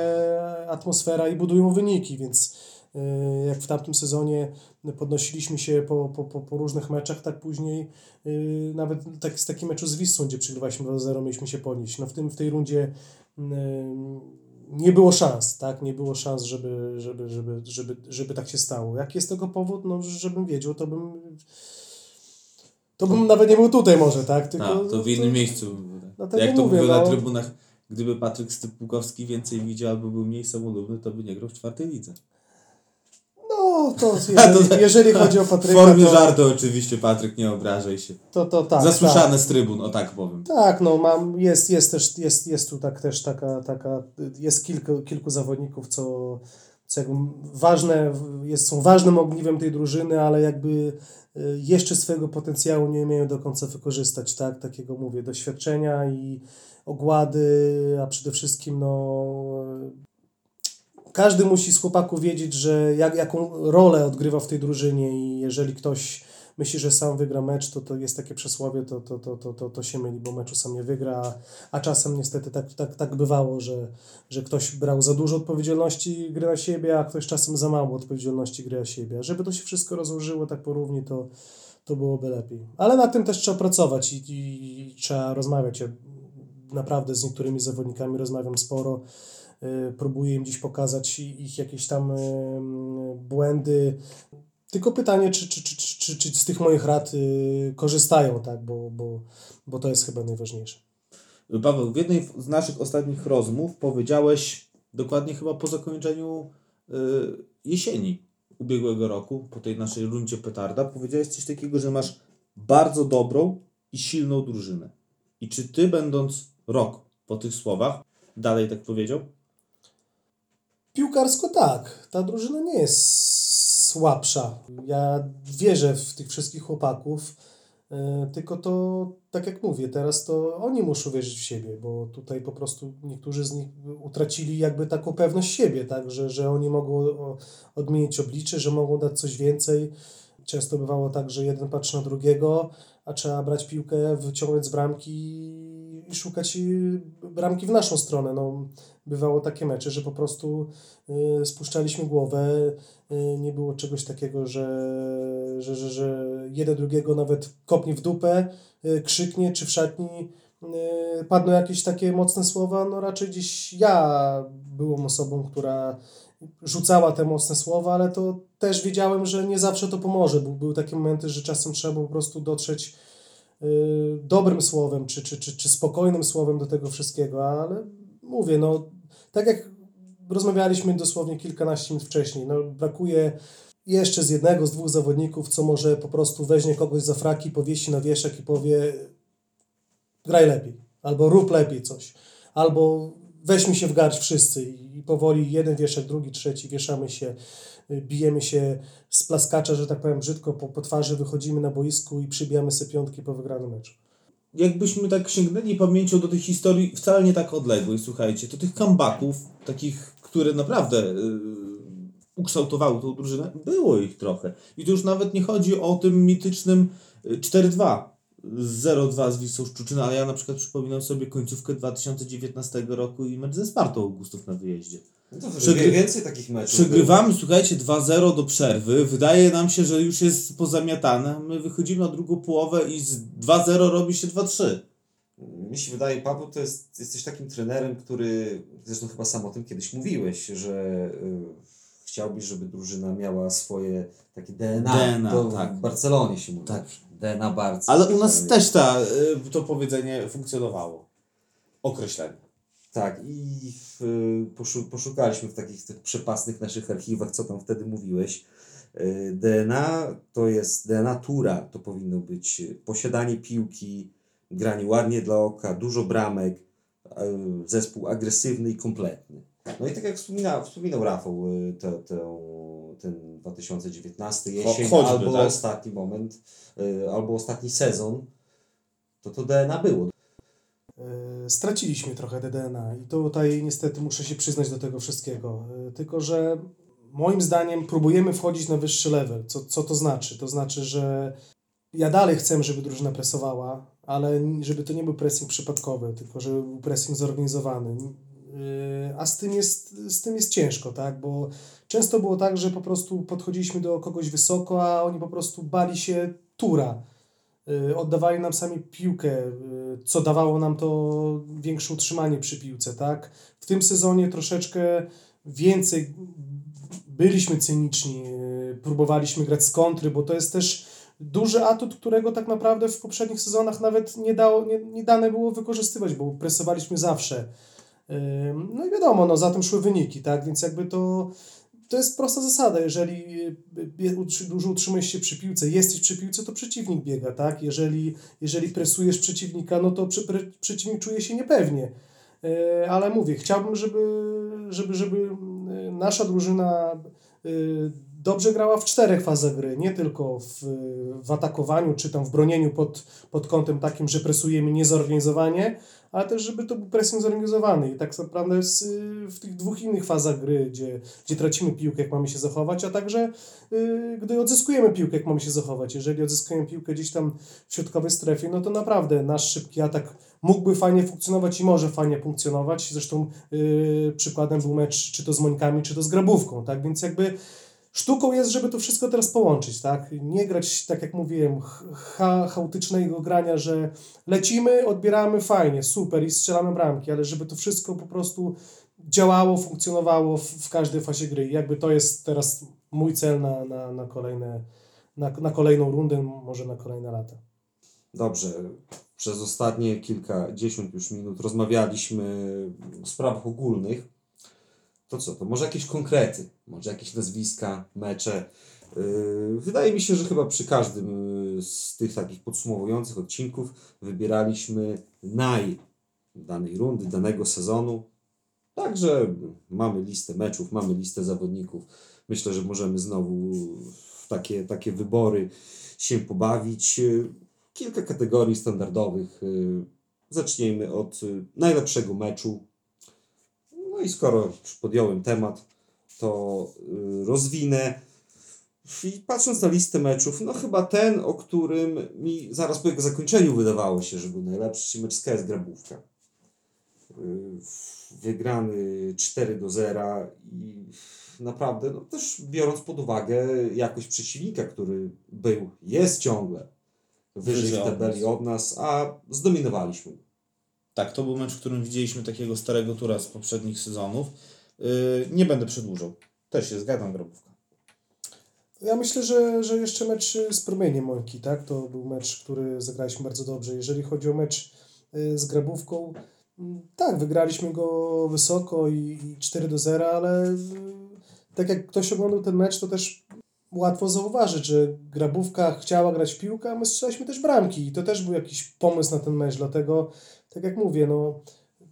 atmosfera i budują wyniki, więc yy, jak w tamtym sezonie podnosiliśmy się po, po, po, po różnych meczach, tak później yy, nawet tak, z takim meczu z Wisłą, gdzie przegrywaliśmy 2-0, mieliśmy się podnieść. No w, tym, w tej rundzie yy, nie było szans, tak? Nie było szans, żeby, żeby, żeby, żeby, żeby tak się stało. Jaki jest tego powód? No, żebym wiedział, to bym to bym nawet nie był tutaj może, tak? Tylko, A, to w innym miejscu. Dlatego Jak to mówię, mówią na no. trybunach, gdyby Patryk Stypukowski więcej widział albo był mniej samolubny, to by nie grał w czwartej lidze. No, to jeżeli, jeżeli chodzi o W Patryka, formie to, żartu oczywiście, Patryk, nie obrażaj się. to, to tak. Zasłyszane tak. z trybun, o tak powiem. Tak, no mam, jest, jest też, jest, jest tu tak też taka, taka, jest kilku, kilku zawodników, co, co jakby ważne, jest, są ważnym ogniwem tej drużyny, ale jakby y, jeszcze swojego potencjału nie umieją do końca wykorzystać, tak, takiego mówię, doświadczenia i ogłady, a przede wszystkim no każdy musi z chłopaków wiedzieć, że jak, jaką rolę odgrywa w tej drużynie i jeżeli ktoś myśli, że sam wygra mecz, to to jest takie przesłowie, to, to, to, to, to, to się myli, bo meczu sam nie wygra, a czasem niestety tak, tak, tak bywało, że, że ktoś brał za dużo odpowiedzialności gry na siebie, a ktoś czasem za mało odpowiedzialności gry na siebie. Żeby to się wszystko rozłożyło tak porównie, to, to byłoby lepiej. Ale na tym też trzeba pracować i, i, i trzeba rozmawiać. Ja naprawdę z niektórymi zawodnikami rozmawiam sporo. Y, Próbuję im dziś pokazać ich jakieś tam y, błędy. Tylko pytanie, czy, czy, czy, czy, czy, z tych moich rad y, korzystają, tak? Bo, bo, bo to jest chyba najważniejsze. Paweł, w jednej z naszych ostatnich rozmów powiedziałeś, dokładnie chyba po zakończeniu y, jesieni ubiegłego roku, po tej naszej rundzie petarda, powiedziałeś coś takiego, że masz bardzo dobrą i silną drużynę. I czy ty, będąc rok po tych słowach, dalej tak powiedział? Piłkarsko tak. Ta drużyna nie jest słabsza. Ja wierzę w tych wszystkich chłopaków, e, tylko to, tak jak mówię, teraz to oni muszą wierzyć w siebie, bo tutaj po prostu niektórzy z nich utracili jakby taką pewność siebie, tak, że, że oni mogą odmienić oblicze, że mogą dać coś więcej. Często bywało tak, że jeden patrzy na drugiego, a trzeba brać piłkę, wyciągnąć z bramki i szukać y, bramki w naszą stronę. No, bywało takie mecze, że po prostu y, spuszczaliśmy głowę, y, nie było czegoś takiego, że, że, że, że jeden drugiego nawet kopnie w dupę, y, krzyknie, czy w szatni y, padną jakieś takie mocne słowa, no raczej gdzieś ja byłem osobą, która rzucała te mocne słowa, ale to też wiedziałem, że nie zawsze to pomoże. Był, były takie momenty, że czasem trzeba po prostu dotrzeć dobrym słowem, czy, czy, czy, czy spokojnym słowem do tego wszystkiego, ale mówię, no tak jak rozmawialiśmy dosłownie kilkanaście minut wcześniej, no brakuje jeszcze z jednego, z dwóch zawodników, co może po prostu weźmie kogoś za fraki, powiesi na wieszak i powie graj lepiej, albo rób lepiej coś, albo weźmy się w garść wszyscy i, powoli jeden wieszak, drugi, trzeci, wieszamy się, y, bijemy się z plaskacza, że tak powiem brzydko, po, po twarzy wychodzimy na boisku i przybijamy sobie piątki po wygranym meczu. Jakbyśmy tak sięgnęli pamięcią do tej historii wcale nie tak odległej, słuchajcie, to tych comebacków, takich, które naprawdę yy, ukształtowały tą drużynę, było ich trochę. I tu już nawet nie chodzi o tym mitycznym y, 4-2, 0-2 z Wisłą Szczuczyna, ale ja na przykład przypominam sobie końcówkę 2019 roku i mecz ze Spartą Augustów na wyjeździe. No to Przegry- wie- więcej takich meczów. Przegrywamy, słuchajcie, 2-0 do przerwy. Wydaje nam się, że już jest pozamiatane. My wychodzimy na drugą połowę i z 2-0 robi się 2-3. Mi się wydaje, Paweł, to jest, jesteś takim trenerem, który, zresztą chyba sam o tym kiedyś mówiłeś, że y, chciałbyś, żeby drużyna miała swoje takie DNA. DNA, to tak. w Barcelonie się mówi. Tak. DNA Barca. Ale u nas też ta, y, to powiedzenie funkcjonowało. Określenie. Tak, i y, poszu, poszukaliśmy w takich tych przepasnych naszych archiwach, co tam wtedy mówiłeś. Y, DNA to jest DNA tura, to powinno być posiadanie piłki, granie ładnie dla oka, dużo bramek, y, zespół agresywny i kompletny. No i tak jak wspomina, wspominał Rafał, y, te, te, ten 2019 jesień, choćby, albo tak? ostatni moment, albo ostatni sezon, to to DNA było. Straciliśmy trochę te DNA i tutaj niestety muszę się przyznać do tego wszystkiego. E, Tylko, że moim zdaniem próbujemy wchodzić na wyższy level. Co, co to znaczy? To znaczy, że ja dalej chcę, żeby drużyna presowała, ale żeby to nie był pressing przypadkowy, tylko żeby był pressing zorganizowany. E, A z tym jest, z tym jest ciężko, tak? Bo często było tak, że po prostu podchodziliśmy do kogoś wysoko, a oni po prostu bali się tura. Y, oddawali nam sami piłkę, y, co dawało nam to większe utrzymanie przy piłce, tak? W tym sezonie troszeczkę więcej byliśmy cyniczni, y, próbowaliśmy grać z kontry, bo to jest też duży atut, którego tak naprawdę w poprzednich sezonach nawet nie, dało, nie, nie dane było wykorzystywać, bo presowaliśmy zawsze. No i wiadomo, no za tym szły wyniki, tak? Więc jakby to, to jest prosta zasada. Jeżeli y, utrzy- dużo utrzymujesz się przy piłce, jesteś przy piłce, to przeciwnik biega, tak? Jeżeli, jeżeli presujesz przeciwnika, no to przy, pre, przeciwnik czuje się niepewnie. E, Ale mówię, chciałbym, żeby, żeby, żeby y, nasza drużyna y, dobrze grała w czterech fazach gry, nie tylko w, w atakowaniu czy tam w bronieniu pod, pod kątem takim, że presujemy niezorganizowanie, ale też żeby to był pressing zorganizowany i tak naprawdę w tych dwóch innych fazach gry, gdzie, gdzie tracimy piłkę, jak mamy się zachować, a także y, gdy odzyskujemy piłkę, jak mamy się zachować. Jeżeli odzyskujemy piłkę gdzieś tam w środkowej strefie, no to naprawdę nasz szybki atak mógłby fajnie funkcjonować i może fajnie funkcjonować. Zresztą y, przykładem był mecz czy to z Mońkami, czy to z Grabówką, tak? Więc jakby Sztuką jest, żeby to wszystko teraz połączyć, tak? Nie grać, tak jak mówiłem, cha, chaotycznego grania, że lecimy, odbieramy fajnie, super i strzelamy bramki, ale żeby to wszystko po prostu działało, funkcjonowało w, w każdej fazie gry. I jakby to jest teraz mój cel na, na, na, kolejne, na, na kolejną rundę, może na kolejne lata. Dobrze, przez ostatnie kilkadziesiąt już minut rozmawialiśmy o sprawach ogólnych. To co, to może jakieś konkrety, może jakieś nazwiska, mecze. Yy, Wydaje mi się, że chyba przy każdym yy, z tych takich podsumowujących odcinków wybieraliśmy naj danej rundy, danego sezonu. Także mamy listę meczów, mamy listę zawodników. myślę, że możemy znowu w takie, takie wybory się pobawić. Y, Kilka kategorii standardowych. Zacznijmy od najlepszego meczu. I skoro już podjąłem temat, to y, rozwinę. I patrząc na listę meczów, no chyba ten, o którym mi zaraz po jego zakończeniu wydawało się, że był najlepszy, mecz z KS Grabówka. Y, Wygrany 4 do 0 i naprawdę, no też biorąc pod uwagę jakość przeciwnika, który był, jest ciągle wyżej w tabeli od nas, a zdominowaliśmy. Tak, to był mecz, w którym widzieliśmy takiego starego tura z poprzednich sezonów. Yy, nie będę przedłużał. Też się zgadzam, grabówka. Ja myślę, że, że jeszcze mecz z Promieniem Mońki, tak? To był mecz, który zagraliśmy bardzo dobrze. Jeżeli chodzi o mecz y, z Grabówką, mm, tak, wygraliśmy go wysoko i, i 4 do 0, ale y, tak jak ktoś oglądał ten mecz, to też łatwo zauważyć, że Grabówka chciała grać w piłkę, a my strzelaliśmy też bramki i to też był jakiś pomysł na ten mecz, dlatego tak jak mówię, no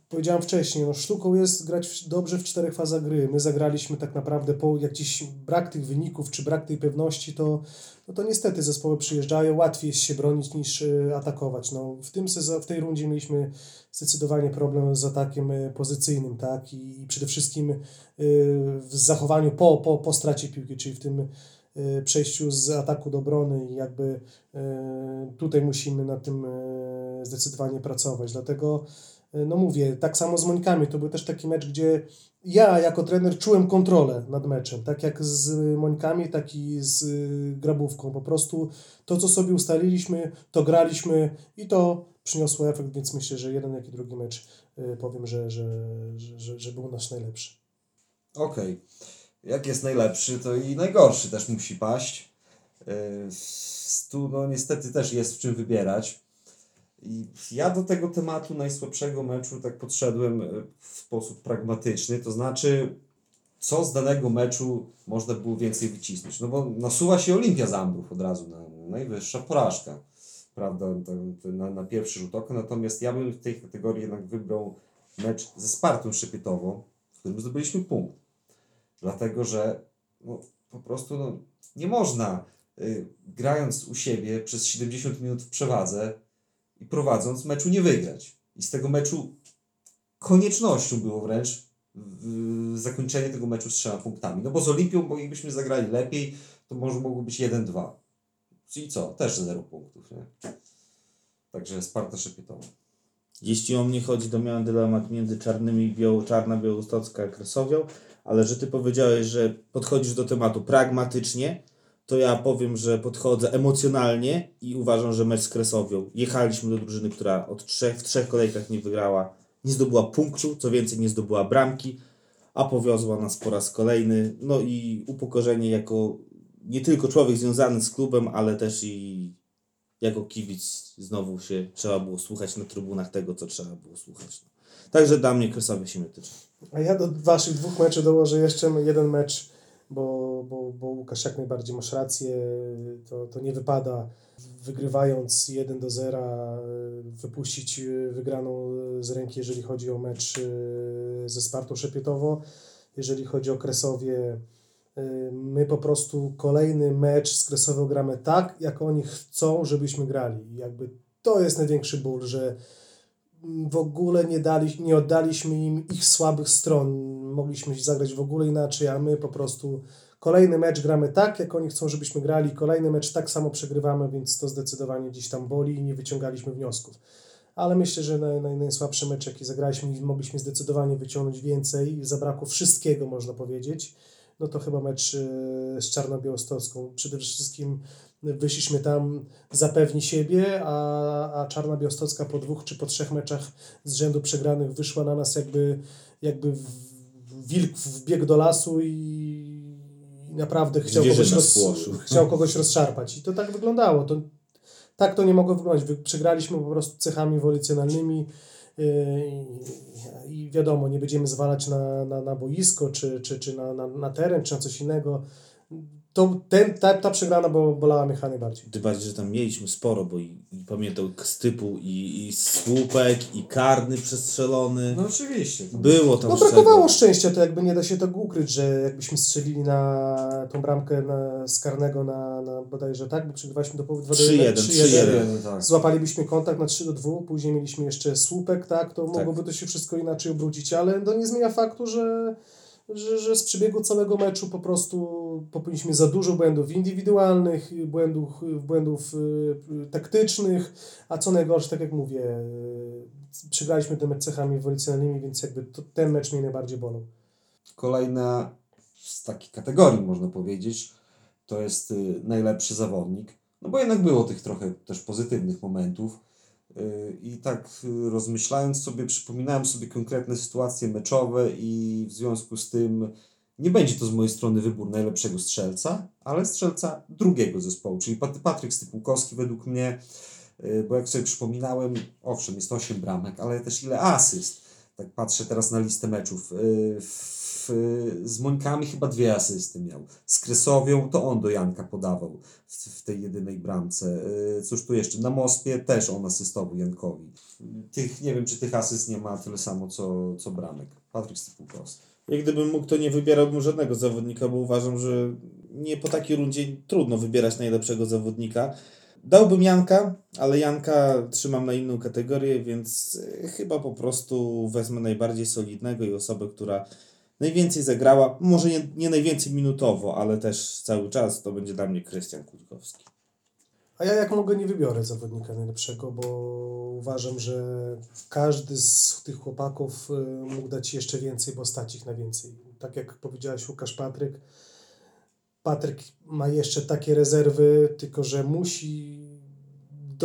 powiedziałem wcześniej, no sztuką jest grać w, dobrze w czterech fazach gry. My zagraliśmy tak naprawdę po jak gdzieś brak tych wyników, czy brak tej pewności, to, no to niestety zespoły przyjeżdżają, łatwiej jest się bronić niż y, atakować. No, w, tym sezon, w tej rundzie mieliśmy zdecydowanie problem z atakiem y, pozycyjnym, tak, i, i przede wszystkim y, w zachowaniu po, po, po stracie piłki, czyli w tym y, przejściu z ataku do obrony i jakby y, tutaj musimy na tym y, zdecydowanie pracować. Dlatego y, no mówię, tak samo z Mońkami, to był też taki mecz, gdzie ja jako trener czułem kontrolę nad meczem, tak jak z Mońkami, tak i z y, Grabówką. Po prostu to, co sobie ustaliliśmy, to graliśmy i to przyniosło efekt, więc myślę, że jeden, jak i drugi mecz y, powiem, że, że, że, że, był nasz najlepszy. Okej. Jak jest najlepszy, to i najgorszy też musi paść. Tu no niestety też jest w czym wybierać. I ja do tego tematu najsłabszego meczu tak podszedłem e, w sposób pragmatyczny, to znaczy co z danego meczu można było więcej wycisnąć. No bo nasuwa się Olimpia Zambrów od razu na najwyższa porażka, prawda, na, na pierwszy rzut oka. Natomiast ja bym w tej kategorii jednak wybrał mecz ze Spartą Szypietową, w którym zdobyliśmy punkt. Dlatego, że no, po prostu no, nie można y, grając u siebie przez 70 minut w przewadze i prowadząc meczu nie wygrać. I z tego meczu koniecznością było wręcz zakończenie tego meczu z trzema punktami. No bo z Olimpią moglibyśmy zagrali lepiej, to może mogło być 1-2. Czyli co? Też 0 punktów. Nie? Także Sparta Szepietowa. Jeśli o mnie chodzi, to miałem dylemat między czarnymi i biało, czarna, białostocka, kresowią, ale że ty powiedziałeś, że podchodzisz do tematu pragmatycznie, to ja powiem, że podchodzę emocjonalnie i uważam, że mecz z Kresowią. Jechaliśmy do drużyny, która od trzech, w trzech kolejkach nie wygrała, nie zdobyła punktu, co więcej nie zdobyła bramki, a powiozła nas po raz kolejny. No i upokorzenie jako nie tylko człowiek związany z klubem, ale też i jako kibic znowu się trzeba było słuchać na trybunach tego, co trzeba było słuchać. Także dla mnie Kresowie się nie tyczy. A ja do waszych dwóch meczów dołożę jeszcze jeden mecz, bo, bo, bo Łukasz jak najbardziej masz rację, to, to nie wypada wygrywając 1 do 0 wypuścić wygraną z ręki, jeżeli chodzi o mecz ze Spartą Szepietowo. Jeżeli chodzi o Kresowie, my po prostu kolejny mecz z Kresową gramy tak, jak oni chcą, żebyśmy grali. Jakby to jest największy ból, że w ogóle nie, dali, nie oddaliśmy im ich słabych stron. Mogliśmy zagrać w ogóle inaczej, a my po prostu kolejny mecz gramy tak, jak oni chcą, żebyśmy grali. Kolejny mecz tak samo przegrywamy, więc to zdecydowanie gdzieś tam boli i nie wyciągaliśmy wniosków. Ale myślę, że naj, naj, najsłabszy mecz, jaki zagraliśmy mogliśmy zdecydowanie wyciągnąć więcej. Zabrakło wszystkiego, można powiedzieć. No to chyba mecz e, z Czarno-Białostocką. Przede wszystkim wyszliśmy tam zapewni siebie, a, a Czarna Białostocka po dwóch czy po trzech meczach z rzędu przegranych wyszła na nas jakby, jakby w- wilk wbiegł do lasu i naprawdę chciał Zwierzę kogoś, roz, chciał kogoś rozszarpać. I to tak wyglądało. To, tak to nie mogło wyglądać. Wy- Przegraliśmy po prostu cechami wolicjonalnymi yy, i, i wiadomo, nie będziemy zwalać na, na, na boisko, czy, czy, czy na, na, na teren, czy na coś innego to ten, ta, ta przegrana bo, bolała mnie najbardziej. Tym bardziej, że tam mieliśmy sporo, bo i, i pamiętam stypu i, i słupek, i karny przestrzelony. No oczywiście. Było tam No czego. brakowało szczęścia, to jakby nie da się tego ukryć, że jakbyśmy strzelili na tą bramkę na, z karnego na, na bodajże tak, bo przegrywaliśmy do połowy 2 do 1, 3-1, 3-1, tak. Złapalibyśmy kontakt na 3 do 2, później mieliśmy jeszcze słupek, tak, to mogłoby to się wszystko inaczej obrócić, ale to nie zmienia faktu, że, że, że z przebiegu całego meczu po prostu popełniliśmy za dużo błędów indywidualnych, błędów, błędów y, taktycznych, a co najgorsze, tak jak mówię, y, przegraliśmy tymi cechami ewolucjonalnymi, więc jakby to, ten mecz mnie najbardziej bolał. Kolejna z takiej kategorii, można powiedzieć, to jest y, najlepszy zawodnik. No bo jednak było tych trochę też pozytywnych momentów. I tak y, rozmyślając sobie, przypominałem sobie konkretne sytuacje meczowe i w związku z tym nie będzie to z mojej strony wybór najlepszego strzelca, ale strzelca drugiego zespołu, czyli Pat- Patryk Stypułkowski według mnie, y, bo jak sobie przypominałem, owszem, jest 8 bramek, ale też ile asyst. Tak patrzę teraz na listę meczów. Y, Z Mońkami chyba dwie asysty miał. Z Kresowią to on do Janka podawał w, w tej jedynej bramce. Y, Cóż tu jeszcze? Na Mospie też on asystował Jankowi. Tych, nie wiem, czy tych asyst nie ma tyle samo, co, co bramek. Patryk Stypułkowski. Jak gdybym mógł, to nie wybierałbym żadnego zawodnika, bo uważam, że nie po takiej rundzie trudno wybierać najlepszego zawodnika. Dałbym Janka, ale Janka trzymam na inną kategorię, więc e, chyba po prostu wezmę najbardziej solidnego i osobę, która najwięcej zagrała. Może nie, nie najwięcej minutowo, ale też cały czas to będzie dla mnie Krystian Kutkowski. A ja jak mogę nie wybiorę zawodnika najlepszego, bo uważam, że każdy z tych chłopaków y, mógł dać jeszcze więcej, bo stać ich na więcej. Tak jak powiedziałeś Łukasz Patryk, Patryk ma jeszcze takie rezerwy, tylko że musi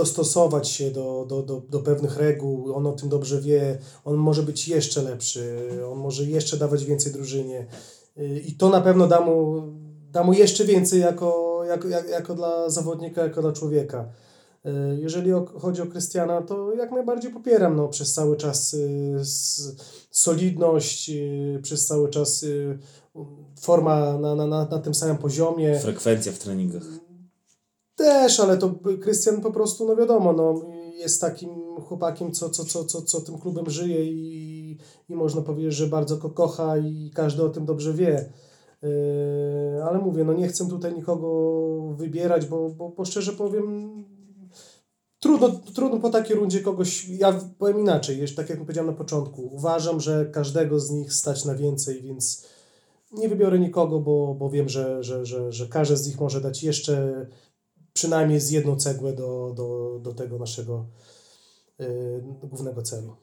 dostosować się do, do, do, do pewnych reguł, on o tym dobrze wie, on może być jeszcze lepszy, on może jeszcze dawać więcej drużynie i to na pewno da mu, da mu jeszcze więcej jako, jako, jak- jako dla zawodnika, jako dla człowieka. Y, Jeżeli chodzi o Krystiana, to jak najbardziej popieram no, przez cały czas y, solidność, y, przez cały czas forma na, na, na, na tym samym poziomie. Frekwencja w treningach. Też, ale to Krystian po prostu, no wiadomo, no, jest takim chłopakiem, co, co, co, co, co tym klubem żyje i, i można powiedzieć, że bardzo go kocha i każdy o tym dobrze wie. Yy, ale mówię, no nie chcę tutaj nikogo wybierać, bo, bo, bo szczerze powiem, trudno, trudno po takiej rundzie kogoś, ja powiem inaczej, jeszcze tak jak powiedziałem na początku, uważam, że każdego z nich stać na więcej, więc nie wybiorę nikogo, bo, bo wiem, że, że, że, że każdy z nich może dać jeszcze przynajmniej z jedną cegłę do, do, do tego naszego y, głównego celu.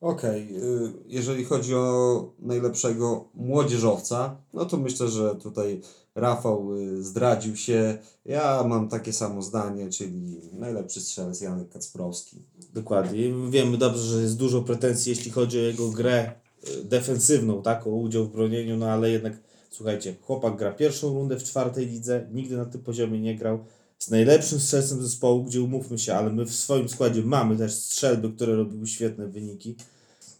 Okej, y, jeżeli chodzi o najlepszego młodzieżowca, no to myślę, że tutaj Rafał y, zdradził się. Ja mam takie samo zdanie, czyli najlepszy strzelec Janek Kacprowski. Dokładnie. Wiemy dobrze, że jest dużo pretensji, jeśli chodzi o jego grę e, defensywną, tak, o udział w bronieniu, no ale jednak, słuchajcie, chłopak gra pierwszą rundę w czwartej lidze, nigdy na tym poziomie nie grał, z najlepszym strzelcem zespołu, gdzie umówmy się, ale my w swoim składzie mamy też strzelby, które robiły świetne wyniki.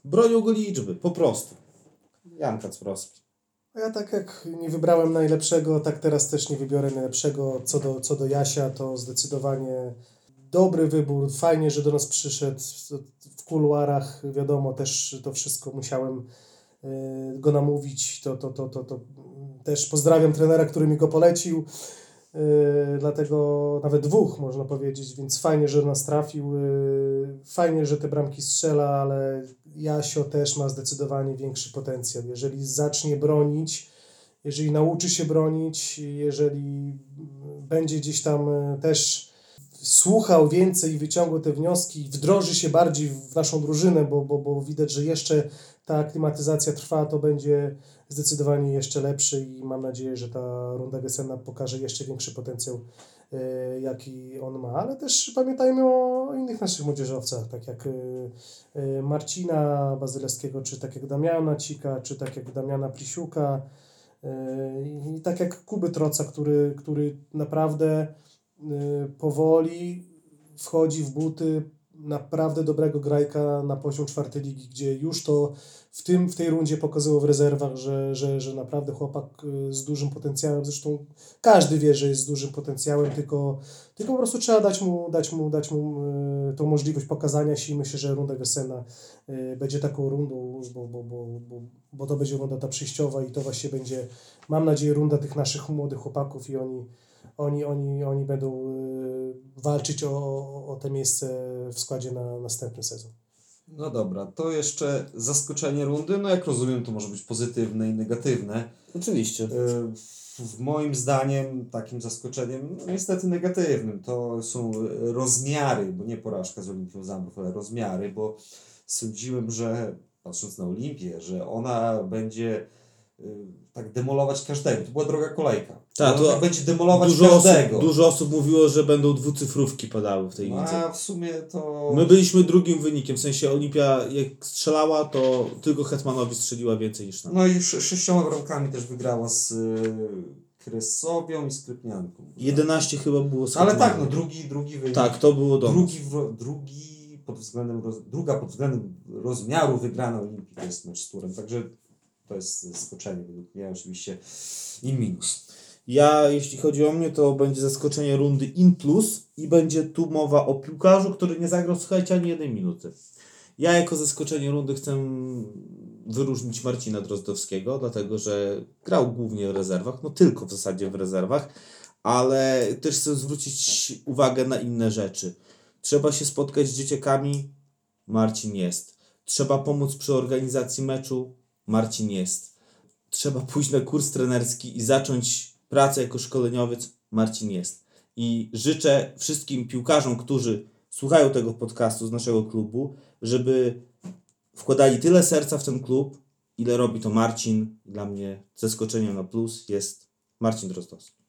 Bronią go liczby, po prostu. Jan Kacprowski. Ja tak jak nie wybrałem najlepszego, tak teraz też nie wybiorę najlepszego. Co do, co do Jasia, to zdecydowanie dobry wybór. Fajnie, że do nas przyszedł w kuluarach. Wiadomo, też to wszystko musiałem y, go namówić. To, to, to, to, to też pozdrawiam trenera, który mi go polecił. Y, Dlatego nawet dwóch można powiedzieć, więc fajnie, że nas trafił. y, Fajnie, że te bramki strzela, ale Jasio też ma zdecydowanie większy potencjał. Jeżeli zacznie bronić, jeżeli nauczy się bronić, jeżeli będzie gdzieś tam y, też słuchał więcej i wyciągał te wnioski, wdroży się bardziej w naszą drużynę, bo, bo, bo widać, że jeszcze ta aklimatyzacja trwa, to będzie zdecydowanie jeszcze lepszy i mam nadzieję, że ta runda wiosenna pokaże jeszcze większy potencjał, e, jaki on ma. Ale też pamiętajmy o innych naszych młodzieżowcach, tak jak e, e, Marcina Bazylewskiego, czy tak jak Damiana Cika, czy tak jak Damiana Plisiuka i tak jak Kuby Troca, który, który naprawdę powoli wchodzi w buty naprawdę dobrego grajka na poziom czwartej ligi, gdzie już to w, tym, w tej rundzie pokazywał w rezerwach, że, że, że naprawdę chłopak y, z dużym potencjałem, zresztą każdy wie, że jest z dużym potencjałem, tylko, tylko po prostu trzeba dać mu, dać mu, dać mu y, tą możliwość pokazania się i myślę, że runda wiosenna y, będzie taką rundą, bo, bo, bo, bo, bo to będzie runda ta przejściowa i to właśnie będzie, mam nadzieję, runda tych naszych młodych chłopaków i oni oni, oni, oni będą y, walczyć o, o, te miejsce w składzie na następny sezon. No dobra, to jeszcze zaskoczenie rundy. No jak rozumiem, to może być pozytywne i negatywne. Oczywiście. E, W moim zdaniem takim zaskoczeniem, no niestety negatywnym, to są rozmiary, bo nie porażka z Olimpią Zambrów, ale rozmiary, bo sądziłem, że patrząc na Olimpię, że ona będzie y, tak demolować każdego. To była droga kolejka. Tak, to będzie demolować Dużo osób, każdego. dużo osób mówiło, że będą dwucyfrówki padały w tej No, lidze. a w sumie to... My byliśmy drugim wynikiem, w sensie Olimpia jak strzelała, to tylko Hetmanowi strzeliła więcej niż nam. No i sze- sześcioma bramkami też wygrała z y, Krysowią i Skrypnianką. 11 chyba było z Ale tak, no drugi, drugi wynik. Tak, to było do nas. drugi, drugi pod względem, roz, druga pod względem rozmiaru wygrana Olimpii to jest mecz z Turem, także to jest zaskoczenie według mnie oczywiście i minus. Ja, jeśli chodzi o mnie, to będzie zaskoczenie rundy in plus i będzie tu mowa o piłkarzu, który nie zagrał, słuchajcie, ani jednej minuty. Ja jako zaskoczenie rundy chcę wyróżnić Marcina Drozdowskiego, dlatego że grał głównie w rezerwach, no tylko w zasadzie w rezerwach, ale też chcę zwrócić uwagę na inne rzeczy. Trzeba się spotkać z dzieciakami, Marcin jest. Trzeba pomóc przy organizacji meczu, Marcin jest. Trzeba pójść na kurs trenerski i zacząć pracę jako szkoleniowiec, Marcin jest. I życzę wszystkim piłkarzom, którzy słuchają tego podcastu z naszego klubu, żeby wkładali tyle serca w ten klub, ile robi to Marcin. Dla mnie zaskoczeniem na plus jest Marcin Drozdowski.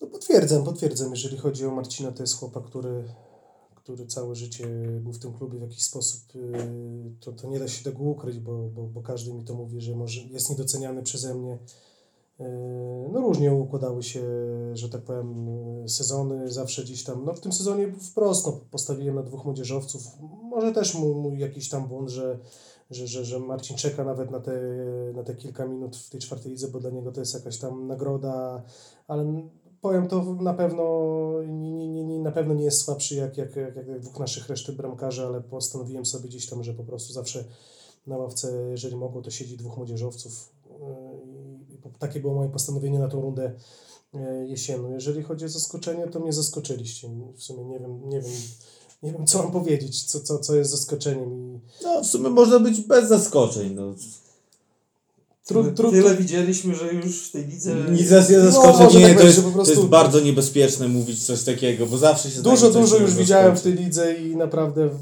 No potwierdzam, potwierdzam. Jeżeli chodzi o Marcina, to jest chłopak, który, który całe życie był w tym klubie w jakiś sposób. yy, To, to nie da się tego ukryć, bo, bo, bo każdy mi to mówi, że może jest niedoceniany przeze mnie. Yy, No różnie układały się, że tak powiem, sezony. Zawsze gdzieś tam, no w tym sezonie wprost no, postawiłem na dwóch młodzieżowców. Może też mój, mój jakiś tam błąd, że, że, że, że Marcin czeka nawet na te, na te kilka minut w tej czwartej lidze, bo dla niego to jest jakaś tam nagroda, ale powiem to na pewno nie, nie, nie, na pewno nie jest słabszy jak, jak, jak, jak dwóch naszych reszty bramkarzy, ale postanowiłem sobie gdzieś tam, że po prostu zawsze na ławce, jeżeli mogło, to siedzi dwóch młodzieżowców. Yy, I takie było moje postanowienie na tą rundę yy, jesienną. Jeżeli chodzi o zaskoczenie, to mnie zaskoczyliście. W sumie nie wiem, nie wiem, nie wiem co mam powiedzieć, co, co, co jest zaskoczeniem. No, w sumie można być bez zaskoczeń. No. Tru, Tyle, tru, tyle widzieliśmy, że już w tej lidze... Nic nas nie No, zaskoczy. może nie, tak to, jest, prostu- to jest bardzo niebezpieczne mówić coś takiego, bo zawsze się Dużo, dużo już widziałem w tej lidze i naprawdę w,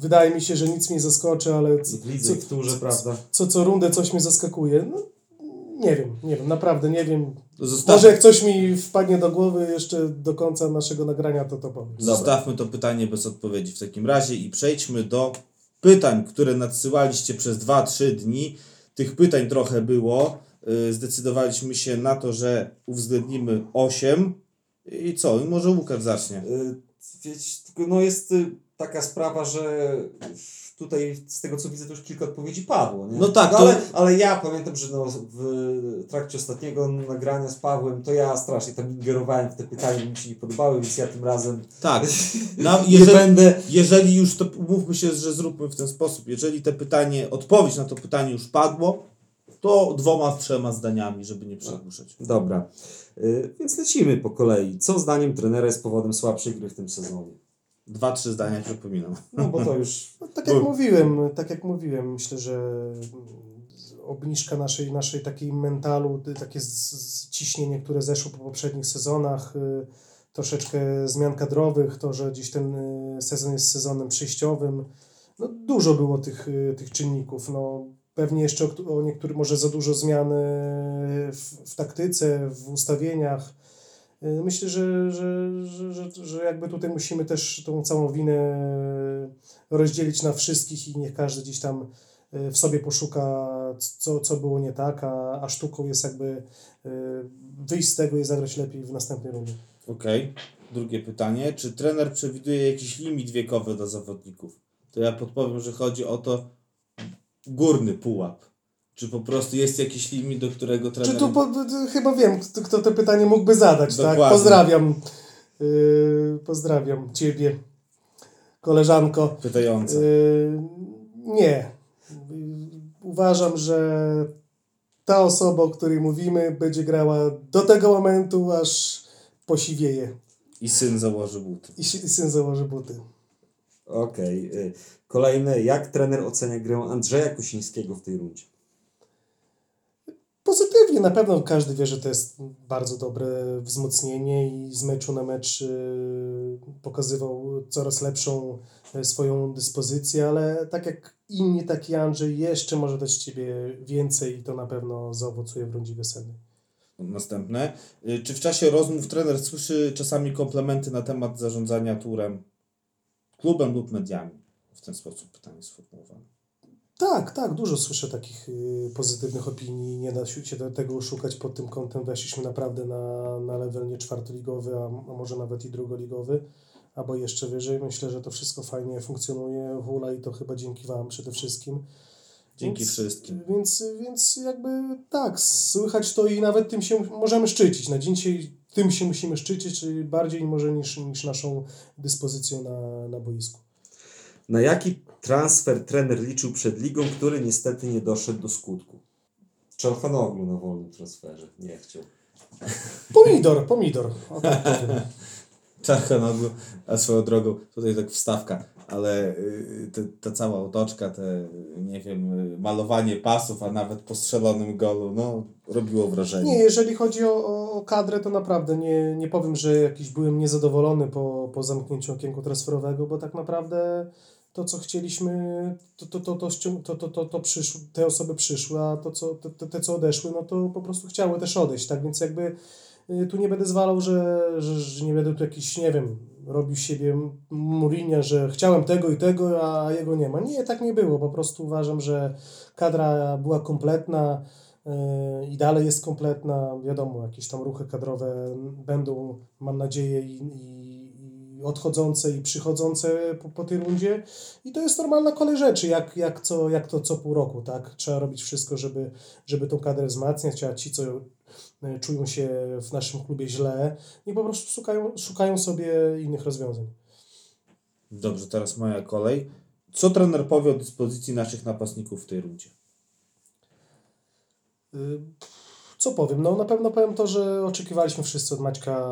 wydaje mi się, że nic mnie zaskoczy, ale co, w lidze, co, prawda? co, co rundę coś mnie zaskakuje. No, nie wiem, nie wiem, naprawdę nie wiem. Zostaw, Może jak coś mi wpadnie do głowy jeszcze do końca naszego nagrania, to to powiem. Zostawmy to pytanie bez odpowiedzi w takim razie i przejdźmy do pytań, które nadsyłaliście przez 2-3 dni. Tych pytań trochę było. Yy, Zdecydowaliśmy się na to, że uwzględnimy 8. I co? Może Łukasz zacznie. Y, Wiecie, no jest y, taka sprawa, że tutaj z tego co widzę to już kilka odpowiedzi padło. Nie? No tak, to- ale, ale ja pamiętam, że no, w trakcie ostatniego nagrania z Pawłem to ja strasznie tam ingerowałem w te pytania, mi się nie podobały, więc ja tym razem Tak. No, jeżeli, będę... jeżeli już to mówmy się, że zróbmy w ten sposób. Jeżeli te pytanie, odpowiedź na to pytanie już padło, to dwoma, trzema zdaniami, żeby nie przedłużać. Dobra, y, więc lecimy po kolei. Co zdaniem trenera jest powodem słabszej gry w tym sezonie? Dwa, trzy zdania przypominam. No bo to już... No, tak jak mówiłem, tak jak mówiłem, myślę, że obniżka naszej, naszej takiej mentalu, takie ciśnienie, które zeszło po poprzednich sezonach, y, troszeczkę zmian kadrowych, to, że gdzieś ten y, sezon jest sezonem przejściowym, no dużo było tych, y, tych czynników, no pewnie jeszcze o, o niektórych może za dużo zmian w, w taktyce, w ustawieniach, Myślę, że, że, że, że, jakby tutaj musimy też tą całą winę rozdzielić na wszystkich i niech każdy gdzieś tam y, w sobie poszuka, co, co było nie tak, a, a sztuką jest jakby y, wyjść z tego i zagrać lepiej w następnej rundzie. Okej. drugie pytanie. Czy trener przewiduje jakiś limit wiekowy dla zawodników? To ja podpowiem, że chodzi o to górny pułap. Czy po prostu jest jakiś limit, do którego trener... Czy tu po, chyba wiem, kto, kto to pytanie mógłby zadać, tak? Dokładnie. Pozdrawiam. Yy, pozdrawiam Ciebie, koleżanko. Pytające. Yy, nie. Uważam, że ta osoba, o której mówimy, będzie grała do tego momentu, aż posiwieje I syn założy buty. i i syn założy buty. Okej. y, Kolejne. Jak trener ocenia grę Andrzeja Kosińskiego w tej rundzie? Pozytywnie, na pewno każdy wie, że to jest bardzo dobre wzmocnienie i z meczu na mecz yy, pokazywał coraz lepszą yy, swoją dyspozycję, ale tak jak inni, taki Andrzej jeszcze może dać Ciebie więcej i to na pewno zaowocuje w rundzie wiosennej. Następne. Y, Czy w czasie rozmów trener słyszy czasami komplementy na temat zarządzania turem, klubem lub mediami? W ten sposób pytanie sformułowane. Tak, tak, dużo słyszę takich y, pozytywnych opinii. Nie da się tego oszukać pod tym kątem. Weszliśmy naprawdę na, na level nie czwartoligowy, a, a może nawet i drugoligowy, albo jeszcze wyżej. Myślę, że to wszystko fajnie funkcjonuje. Hula i to chyba dzięki Wam przede wszystkim. Dzięki Więc- wszystkim. Więc, więc jakby tak, słychać to i nawet tym się możemy szczycić. Na dzień dzisiaj tym się musimy szczycić, czyli bardziej może niż, niż naszą dyspozycją na, na boisku. Na jaki transfer trener liczył przed ligą, który niestety nie doszedł do skutku? Czalhanoglu na wolnym transferze. Nie chciał. Pomidor, pomidor. Tak. Czarkanoglu, a swoją drogą, tutaj tak wstawka, ale y, te, ta cała otoczka, te, nie wiem, y, malowanie pasów, a nawet po strzelonym golu, no, robiło wrażenie. Nie, jeżeli chodzi o, o, o kadrę, to naprawdę nie, nie powiem, że jakiś byłem niezadowolony po, po zamknięciu okienku transferowego, bo tak naprawdę to, co chcieliśmy, to, to, to, to, to, to, to, to przyszło, te osoby przyszły, a to, co, te, te, co odeszły, no to po prostu chciały też odejść, tak? Więc jakby y, tu nie będę zwalał, że, że, że nie będę tu jakiś, nie wiem, robił siebie Mourinho, że chciałem tego i tego, a jego nie ma. Nie, tak nie było. Po prostu uważam, że kadra była kompletna yy, i dalej jest kompletna. Wiadomo, jakieś tam ruchy kadrowe będą, mam nadzieję, i, i odchodzące i przychodzące po, po tej rundzie. I to jest normalna kolej rzeczy, jak, jak, co, jak to co pół roku, tak? Trzeba robić wszystko, żeby, żeby tą kadrę wzmacniać, a ci, co y, czują się w naszym klubie źle, i po prostu szukają, szukają sobie innych rozwiązań. Dobrze, teraz moja kolej. Co trener powie o dyspozycji naszych napastników w tej rundzie? Y, Co powiem? No na pewno powiem to, że oczekiwaliśmy wszyscy od Maćka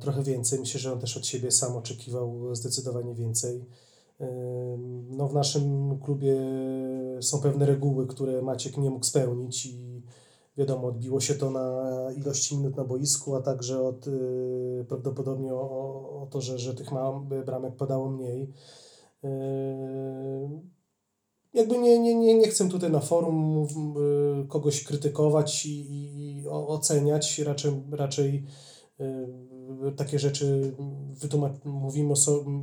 trochę więcej. Myślę, że on też od siebie sam oczekiwał zdecydowanie więcej. No w naszym klubie są pewne reguły, które Maciek nie mógł spełnić i wiadomo, odbiło się to na ilości minut na boisku, a także od y, prawdopodobnie o, o to, że, że tych bramek podało mniej. Jakby nie, nie, nie, nie chcę tutaj na forum y, kogoś krytykować i, i, oceniać, raczej, raczej y, takie rzeczy wytłumac- mówimy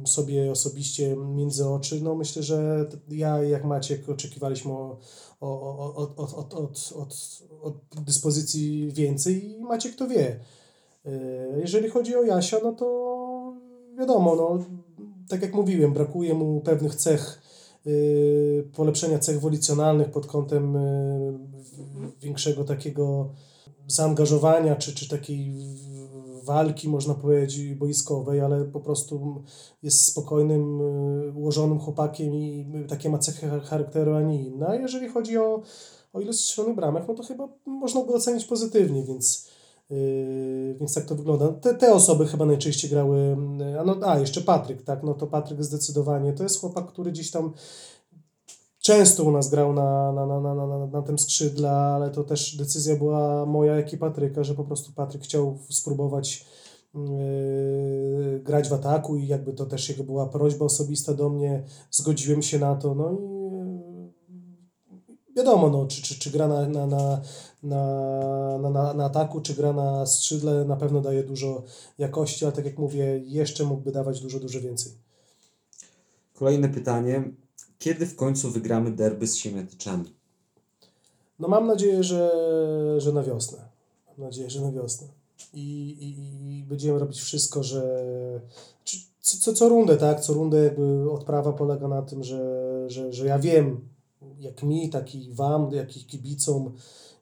sobie osobiście między oczy. No myślę, że ja jak Maciek oczekiwaliśmy o, o, o, od, od, od, od, od, dyspozycji więcej i Maciek to wie. Y, Jeżeli chodzi o Jasia, no to wiadomo, no, tak jak mówiłem, brakuje mu pewnych cech polepszenia cech wolicjonalnych pod kątem y, większego takiego zaangażowania czy, czy takiej walki, można powiedzieć, boiskowej, ale po prostu jest spokojnym, y, ułożonym chłopakiem i takie ma cechy charakteru, a nie inne. A jeżeli chodzi o, o ilość strzelonych bramek, no to chyba można go ocenić pozytywnie, więc więc tak to wygląda. Te, te osoby chyba najczęściej grały. A, no, a jeszcze Patryk, tak? No to Patryk zdecydowanie. To jest chłopak, który gdzieś tam często u nas grał na, na, na, na, na, na, tym skrzydle, ale to też decyzja była moja, jak i Patryka, że po prostu Patryk chciał spróbować yy, grać w ataku i jakby to też jego była prośba osobista do mnie. Zgodziłem się na to. No i yy, wiadomo, no, czy, czy, czy gra na, na, na, na, na, na, ataku, czy gra na skrzydle, na pewno daje dużo jakości, ale tak jak mówię, jeszcze mógłby dawać dużo, dużo więcej. Kolejne pytanie. Kiedy w końcu wygramy derby z Siemiatyczami? No mam nadzieję, że, że na wiosnę. Mam nadzieję, że na wiosnę. i, i, i będziemy robić wszystko, że co, co, co rundę, tak? Co rundę jakby odprawa polega na tym, że, że, że ja wiem, jak mi, tak i wam, jak i kibicom,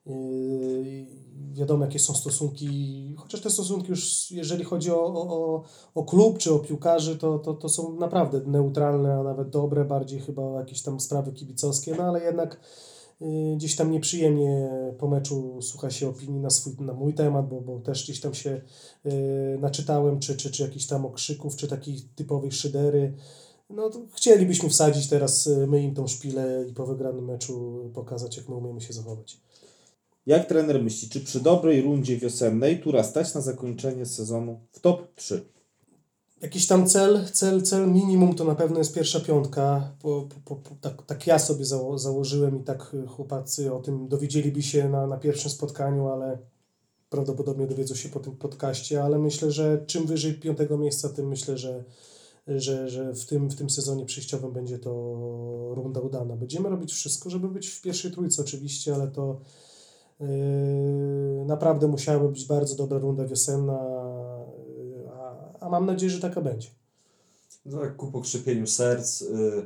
yy, wiadomo jakie są stosunki, chociaż te stosunki już, jeżeli chodzi o, o, o- klub czy o piłkarzy, to, to, to są naprawdę neutralne, a nawet dobre, bardziej chyba jakieś tam sprawy kibicowskie, no ale jednak yy, gdzieś tam nieprzyjemnie po meczu słucha się opinii na, swój, na mój temat, bo, bo też gdzieś tam się yy, naczytałem, czy, czy, czy jakichś tam okrzyków, czy takich typowych szydery. No chcielibyśmy wsadzić teraz yy, my im tą szpilę i po wygranym meczu pokazać, jak my umiemy się zachować. Jak trener myśli, czy przy dobrej rundzie wiosennej Tura stać na zakończenie sezonu w top 3? Jakiś tam cel, cel, cel minimum to na pewno jest pierwsza piątka. Po, po, po, tak, tak ja sobie zało, założyłem i tak y, chłopacy o tym dowiedzieliby się na, na pierwszym spotkaniu, ale prawdopodobnie dowiedzą się po tym podcaście, ale myślę, że czym wyżej piątego miejsca, tym myślę, że, że, że w, tym, w tym sezonie przejściowym będzie to runda udana. Będziemy robić wszystko, żeby być w pierwszej trójce oczywiście, ale to Yy, naprawdę musiałaby być bardzo dobra runda wiosenna, yy, a, a mam nadzieję, że taka będzie. No tak ku pokrzepieniu serc. Y,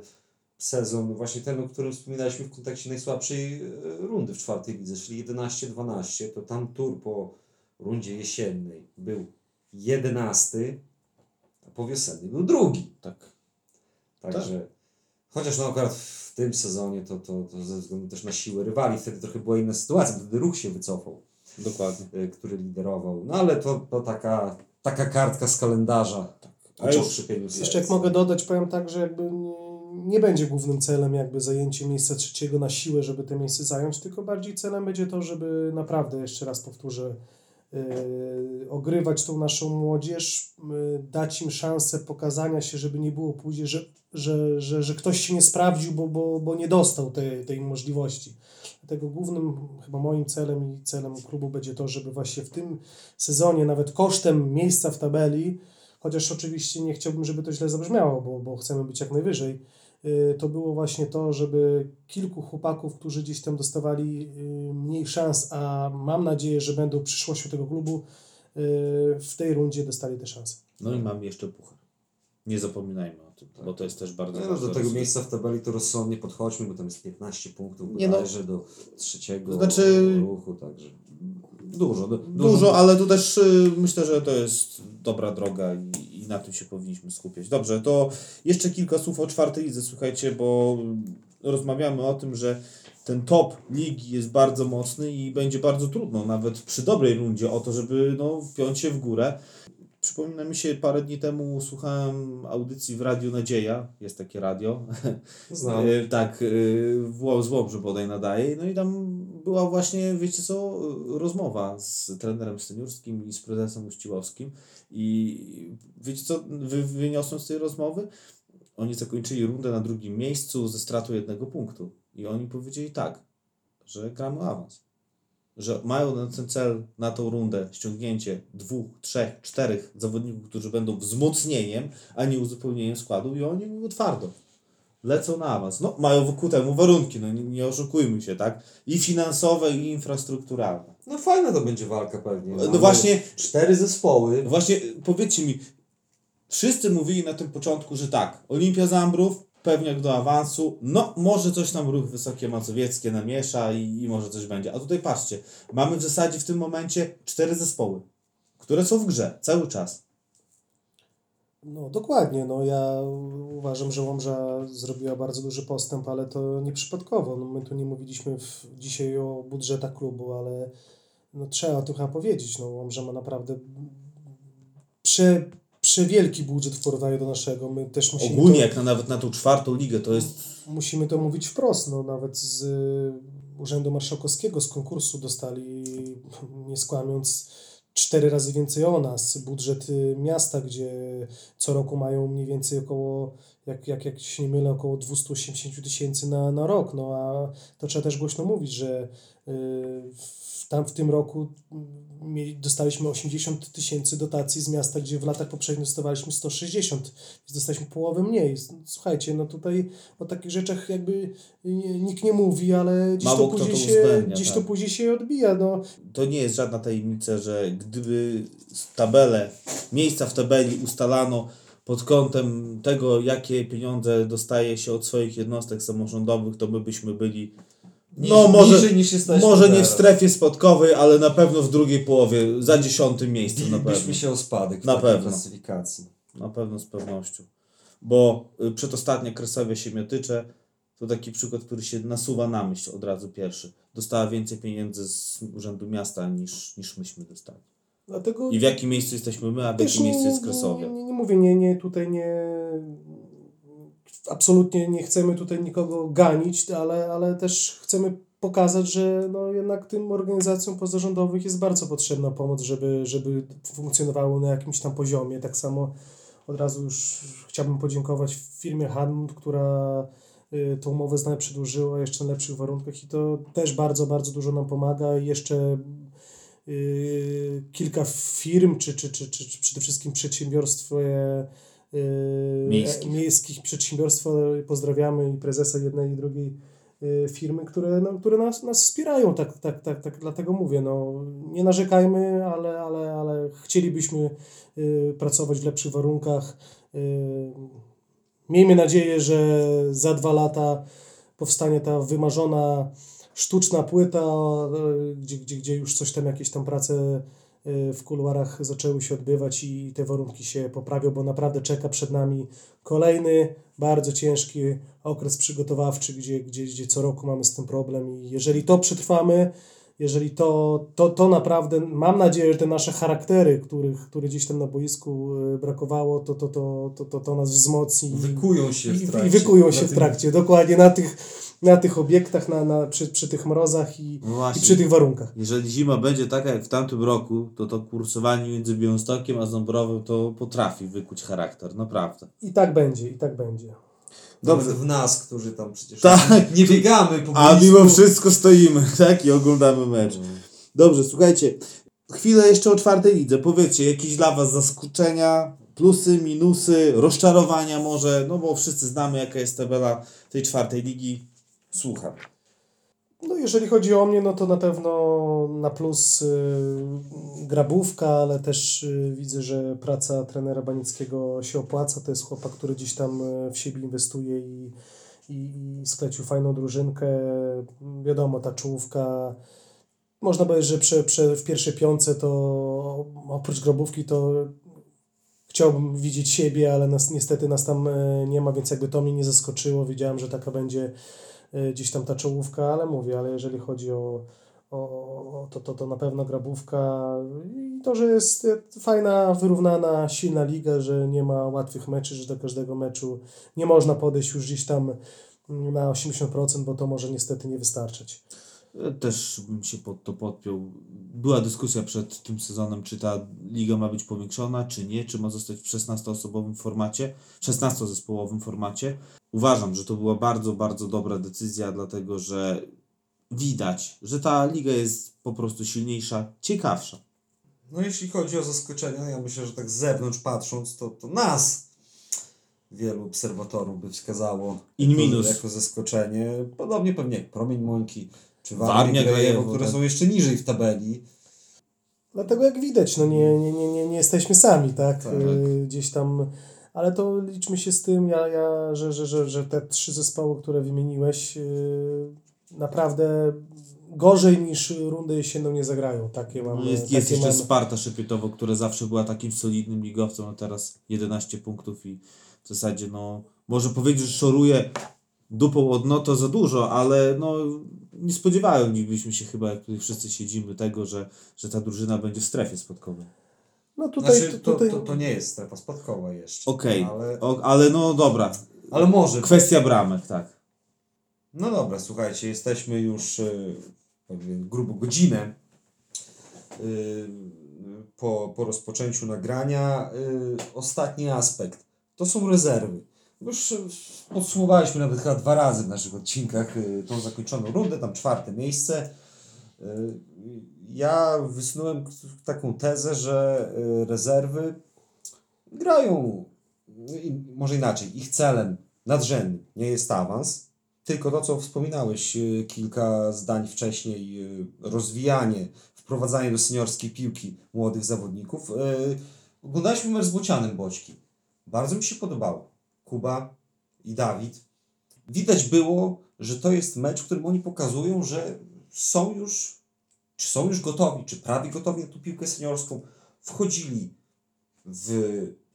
sezon, właśnie ten, o którym wspominaliśmy w kontekście najsłabszej y, rundy w czwartej lidze, czyli 11-12, to tam tur po rundzie jesiennej był 11, a po był drugi. Tak. Także, chociaż no akurat w tym sezonie to, to, to ze względu też na siłę rywali, wtedy trochę była inna sytuacja, wtedy ruch się wycofał, Dokładnie. y, który liderował. No ale to, to taka, taka kartka z kalendarza. A A już-. Jeszcze jak mogę dodać, powiem tak, że jakby nie, będzie głównym celem jakby zajęcie miejsca trzeciego na siłę, żeby te miejsce zająć, tylko bardziej celem będzie to, żeby naprawdę, jeszcze raz powtórzę, ogrywać tą naszą młodzież, dać im szansę pokazania się, żeby nie było później, że, że, że, że ktoś się nie sprawdził, bo, bo, bo nie dostał tej, tej możliwości. Dlatego głównym chyba moim celem i celem klubu będzie to, żeby właśnie w tym sezonie, nawet kosztem miejsca w tabeli, chociaż oczywiście nie chciałbym, żeby to źle zabrzmiało, bo, bo chcemy być jak najwyżej, to było właśnie to, żeby kilku chłopaków, którzy gdzieś tam dostawali y, mniej szans, a mam nadzieję, że będą przyszłością tego klubu, y, w tej rundzie dostali te szanse. No i mamy jeszcze puchar. Nie zapominajmy o tym, bo to jest też bardzo Nie no, ważne. do tego miejsca w tabeli to rozsądnie podchodźmy, bo tam jest 15 punktów Nie no. do trzeciego Znaczy- ruchu, także dużo. du- Dużo, ale to też y, myślę, że to jest dobra droga i, i na tym się powinniśmy skupiać. Dobrze, to jeszcze kilka słów o czwartej lidze, słuchajcie, bo rozmawiamy o tym, że ten top ligi jest bardzo mocny i będzie bardzo trudno, nawet przy dobrej rundzie, o to, żeby no, wpiąć się w górę. Przypomina mi się, parę dni temu słuchałem audycji w Radiu Nadzieja, jest takie radio, Znam. E, tak, e, w z Łomży bodaj nadaje. No i tam była właśnie, wiecie co, rozmowa z trenerem seniorskim i z prezesem Uściłowskim. I wiecie co wy, wyniosłem z tej rozmowy? Oni zakończyli rundę na drugim miejscu ze stratą jednego punktu. I oni powiedzieli tak, że gramy awans. Że mają na ten cel, na tą rundę ściągnięcie dwóch, trzech, czterech zawodników, którzy będą wzmocnieniem, a nie uzupełnieniem składu i oni mówią twardo lecą na awans. No, mają ku temu warunki, no nie, nie oszukujmy się, tak? I finansowe, i infrastrukturalne. No fajna to będzie walka pewnie. No Mamy właśnie- Cztery zespoły. Właśnie powiedzcie mi, wszyscy mówili na tym początku, że tak, Olimpia Zambrów, pewniak do awansu, no może coś tam ruch Wysokie Mazowieckie namiesza i, i może coś będzie. A tutaj patrzcie, mamy w zasadzie w tym momencie cztery zespoły, które są w grze cały czas. No dokładnie, no ja uważam, że Łomża zrobiła bardzo duży postęp, ale to nieprzypadkowo. No, my tu nie mówiliśmy w, dzisiaj o budżetach klubu, ale no, trzeba tym chyba powiedzieć. No, Łomża ma naprawdę prze, przewielki budżet w porównaniu do naszego. My też musimy Ogólnie to, jak na, nawet na tą czwartą ligę, to jest musimy to mówić wprost. No, nawet z y, Urzędu Marszałkowskiego, z konkursu dostali, nie skłamiąc, cztery razy więcej o nas. Budżet y, miasta, gdzie co roku mają mniej więcej około jak, jak, jak się nie mylę, około 280 tysięcy na, na rok. No a to trzeba też głośno mówić, że y, w, tam w tym roku mm, mieli- dostaliśmy 80 tysięcy dotacji z miasta, gdzie w latach poprzednich dostawaliśmy 160, więc dostaliśmy połowę mniej. Słuchajcie, no tutaj o takich rzeczach jakby nikt nie mówi, ale gdzieś, Mało to później, to się, tak. to później się odbija. No, to nie jest żadna tajemnica, że gdyby tabelę, miejsca w tabeli ustalano pod kątem tego, jakie pieniądze dostaje się od swoich jednostek samorządowych, to my byśmy byli no Niż- może, niżej niż jesteśmy może nie w teraz. strefie spadkowej, ale na pewno w drugiej połowie, za dziesiątym miejscem na pewno. Bilibyśmy się o spadek w Na pewno. klasyfikacji. Na pewno z pewnością. Bo y, przedostatnia Kresowia Siemiotycze to taki przykład, który się nasuwa na myśl od razu pierwszy. Dostała więcej pieniędzy z Urzędu Miasta niż, niż myśmy dostali. Dlatego I w jakim miejscu jesteśmy my, a w jakim miejscu jest Kresowia. Nie, nie, nie mówię, nie, nie, tutaj nie. Absolutnie nie chcemy tutaj nikogo ganić, ale, ale też chcemy pokazać, że no jednak tym organizacjom pozarządowych jest bardzo potrzebna pomoc, żeby, żeby funkcjonowały na jakimś tam poziomie. Tak samo od razu już chciałbym podziękować firmie Hanmut, która y, tą umowę z nami przedłużyła jeszcze na lepszych warunkach i to też bardzo, bardzo dużo nam pomaga i jeszcze kilka firm, czy, czy, czy, czy, czy przede wszystkim przedsiębiorstw e, y, Miejskich. e, miejskich przedsiębiorstwa. Pozdrawiamy i prezesa jednej i drugiej y, firmy, które, no, które nas, nas wspierają, tak, tak, tak, tak, dlatego mówię, no, nie narzekajmy, ale, ale, ale chcielibyśmy y, pracować w lepszych warunkach. Y, miejmy nadzieję, że za dwa lata powstanie ta wymarzona sztuczna płyta, y, gdzie, gdzie, gdzie już coś tam, jakieś tam prace y, w kuluarach zaczęły się odbywać i te warunki się poprawią, bo naprawdę czeka przed nami kolejny, bardzo ciężki okres przygotowawczy, gdzie, gdzie, gdzie co roku mamy z tym problem i jeżeli to przetrwamy, jeżeli to, to, to naprawdę, mam nadzieję, że te nasze charaktery, których, które gdzieś tam na boisku y, brakowało, to, to, to, to, to, to nas wzmocni. i- Wykują się w i, trakcie. I wykują się w trakcie, dokładnie na tych, na tych obiektach, na, na, przy, przy tych mrozach i, No i przy tych warunkach. Jeżeli zima będzie taka jak w tamtym roku, to to kursowanie między Białymstokiem a Ząbrowem to potrafi wykuć charakter, naprawdę. I tak będzie, i tak będzie. Dobrze. W nas, którzy tam przecież Tak. nie biegamy po A mimo wszystko stoimy, tak? I oglądamy mecz. Dobrze, słuchajcie, chwilę jeszcze o czwartej lidze. Powiedzcie, jakieś dla Was zaskoczenia, plusy, minusy, rozczarowania może, no bo wszyscy znamy jaka jest tabela tej czwartej ligi. Słucham. No jeżeli chodzi o mnie, no to na pewno na plus y, grabówka, ale też y, widzę, że praca trenera Banickiego się opłaca. To jest chłopak, który gdzieś tam y, w siebie inwestuje i, i, i sklecił fajną drużynkę. Wiadomo, ta czołówka, można powiedzieć, że prze, prze, w pierwszej piątce to oprócz grabówki to chciałbym widzieć siebie, ale nas, niestety nas tam e, nie ma, więc jakby to mnie nie zaskoczyło. Wiedziałem, że taka będzie gdzieś tam ta czołówka, ale mówię, ale jeżeli chodzi o, o, to, to, to na pewno grabówka i to, że jest e, fajna, wyrównana, silna liga, że nie ma łatwych meczy, że do każdego meczu nie można podejść już gdzieś tam mm, na 80%, bo to może niestety nie wystarczać. E, Też bym się pod to podpiął. Była dyskusja przed tym sezonem, czy ta liga ma być powiększona, czy nie, czy ma zostać w 16-osobowym formacie, 16-zespołowym formacie. Uważam, że to była bardzo, bardzo dobra decyzja, dlatego że widać, że ta liga jest po prostu silniejsza, ciekawsza. No jeśli chodzi o zaskoczenia, ja myślę, że tak z zewnątrz patrząc, to, to nas wielu obserwatorów by wskazało In jako, minus. jako zaskoczenie. Podobnie pewnie jak Promień Mąki czy Warmia Grajewo, które tak. są jeszcze niżej w tabeli. Dlatego jak widać, no nie, nie, nie, nie, nie jesteśmy sami, tak? Tak. Y, Gdzieś tam, ale to liczmy się z tym, ja, ja, że, że, że, że te trzy zespoły, które wymieniłeś, y, naprawdę gorzej niż rundy jesienną nie zagrają. Takie mam. No jest, takie jest jeszcze. Sparta Szepietowo, które zawsze była takim solidnym ligowcem, a teraz 11 punktów i w zasadzie no, może powiedzieć, że szoruje dupą od no to za dużo, ale no nie spodziewalibyśmy się chyba, jak tutaj wszyscy siedzimy, tego, że, że ta drużyna będzie w strefie spadkowej. No tutaj, Znaczy, to, tutaj to, to nie jest strefa spadkowa jeszcze. Okej, Ale, o- ale no dobra, ale może. kwestia bramek, tak. No dobra, słuchajcie, jesteśmy już y, pewnie grubo godzinę y, po, po rozpoczęciu nagrania. Y, ostatni aspekt to są rezerwy. Już e, podsumowaliśmy nawet chyba dwa razy w naszych odcinkach e, tą zakończoną rundę, tam czwarte miejsce. Ja wysunąłem taką tezę, że e, rezerwy grają, no może inaczej, ich celem nadrzędnym nie jest awans, tylko to, co wspominałeś e, kilka zdań wcześniej, e, rozwijanie, wprowadzanie do seniorskiej piłki młodych zawodników. Oglądaliśmy mecz z Bocianem Boćki. Bardzo mi się podobało. Kuba i Dawid. Widać było, że to jest mecz, w którym oni pokazują, że są już, czy są już gotowi, czy prawie gotowi na tą piłkę seniorską. Wchodzili w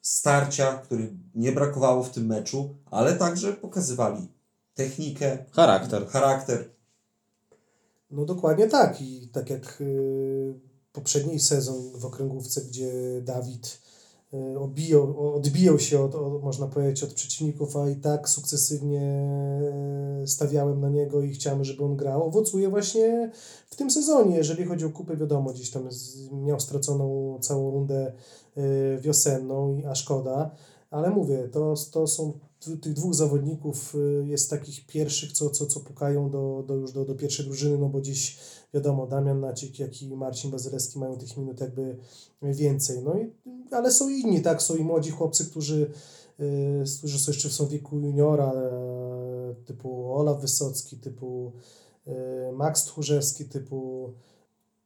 starcia, których nie brakowało w tym meczu, ale także pokazywali technikę, Charakter. charakter. No dokładnie tak i tak jak y, poprzedni sezon w okręgówce, gdzie Dawid y, obijał, odbijał się od, od, można powiedzieć, od przeciwników, a i tak sukcesywnie y, stawiałem na niego i chciałem, żeby on grał, owocuje właśnie w tym sezonie. Jeżeli chodzi o kupę, wiadomo, gdzieś tam miał straconą całą rundę y, wiosenną, a szkoda, ale mówię, to, to są tych dwóch zawodników y, jest takich pierwszych, co, co, co pukają do, do już do, do pierwszej drużyny, no bo dziś wiadomo, Damian Nacik, jak i Marcin Bazylewski mają tych minut jakby więcej. No i, ale są inni, tak, są i młodzi chłopcy, którzy, y, którzy są jeszcze są w wieku juniora, e, typu Olaf Wysocki, typu y, Max Tchórzewski, typu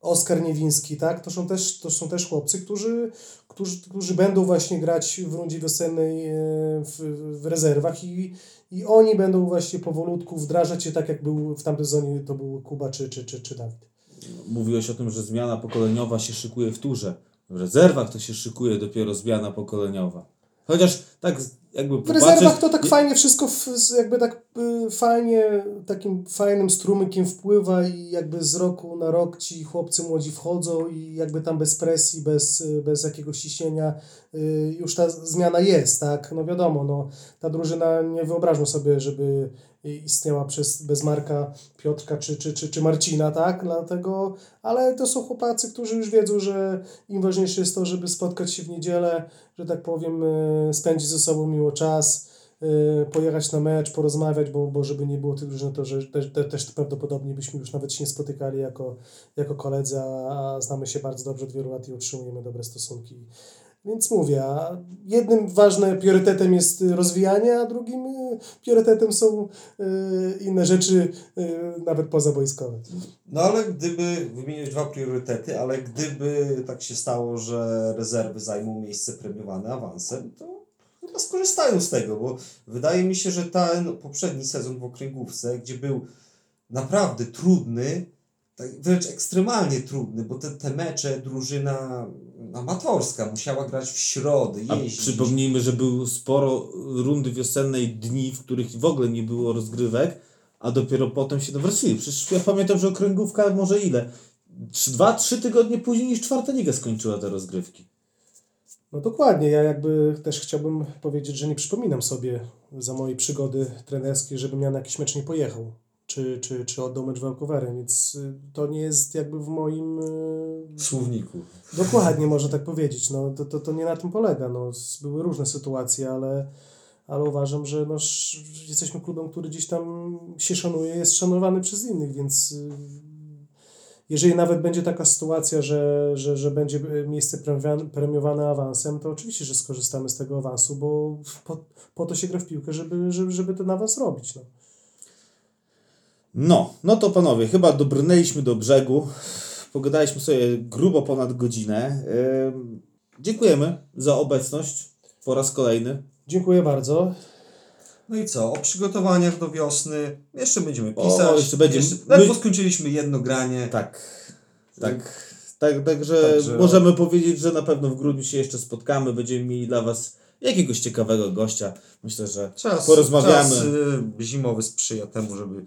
Oskar Niewiński, tak? To są też, to są też chłopcy, którzy, którzy, którzy będą właśnie grać w rundzie wiosennej e, w, w rezerwach i, i oni będą właśnie powolutku wdrażać się tak, jak był w tamtym sezonie to był Kuba czy, czy, czy, czy Dawid. Mówiłeś o tym, że zmiana pokoleniowa się szykuje w turze. W rezerwach to się szykuje dopiero zmiana pokoleniowa. Chociaż tak jakby W rezerwach to tak nie- fajnie wszystko, w, jakby tak fajnie, takim fajnym strumykiem wpływa i jakby z roku na rok ci chłopcy młodzi wchodzą i jakby tam bez presji, bez, y, bez jakiegoś ciśnienia y, już ta zmiana jest, tak? No wiadomo, no, ta drużyna nie wyobrażam sobie, żeby istniała przez, bez Marka, Piotrka czy, czy, czy, czy Marcina, tak? Dlatego, ale to są chłopacy, którzy już wiedzą, że im ważniejsze jest to, żeby spotkać się w niedzielę, że tak powiem, y, spędzić ze sobą miło czas, y, pojechać na mecz, porozmawiać, bo, bo żeby nie było tych drużyn, to że też, te, też prawdopodobnie byśmy już nawet się nie spotykali jako, jako koledzy, a, a znamy się bardzo dobrze od wielu lat i utrzymujemy dobre stosunki. Więc mówię, jednym ważnym priorytetem jest y, rozwijanie, a drugim y, priorytetem są y, inne rzeczy, y, nawet pozabojskowe. No ale gdyby wymienić dwa priorytety, ale gdyby tak się stało, że rezerwy zajmą miejsce premiowane awansem, to chyba skorzystają z tego, bo wydaje mi się, że ten poprzedni sezon w okręgówce, gdzie był naprawdę trudny, tak wręcz ekstremalnie trudny, bo te, te mecze drużyna amatorska musiała grać w środę, A jeździć. przypomnijmy, że był sporo rundy wiosennej dni, w których w ogóle nie było rozgrywek, a dopiero potem się nawrócili. Przecież ja pamiętam, że okręgówka może ile? Dwa, trzy tygodnie później niż czwarta liga skończyła te rozgrywki. No dokładnie, ja jakby też chciałbym powiedzieć, że nie przypominam sobie za mojej przygody trenerskiej, żebym ja na jakiś mecz nie pojechał, czy, czy, czy oddał mecz Vancouverem, więc y, to nie jest jakby w moim... y, słowniku. Dokładnie, można tak powiedzieć, no to, to, to nie na tym polega, no były różne sytuacje, ale, ale uważam, że no, jesteśmy klubem, który gdzieś tam się szanuje, jest szanowany przez innych, więc y, jeżeli nawet będzie taka sytuacja, że, że, że będzie y, miejsce premiowane, awansem, to oczywiście, że skorzystamy z tego awansu, bo po, po to się gra w piłkę, żeby, żeby, żeby ten awans robić. No. No, no to panowie, chyba dobrnęliśmy do brzegu. Pogadaliśmy sobie grubo ponad godzinę. Dziękujemy za obecność po raz kolejny. Dziękuję bardzo. No i co? O przygotowaniach do wiosny jeszcze będziemy O, pisać. jeszcze będzie. Ledwo My- skończyliśmy jedno granie. Tak, tak. Tak, także Także- możemy powiedzieć, że na pewno w grudniu się jeszcze spotkamy. Będziemy mieli dla Was jakiegoś ciekawego gościa. Myślę, że Czas, porozmawiamy. czas y, zimowy sprzyja temu, żeby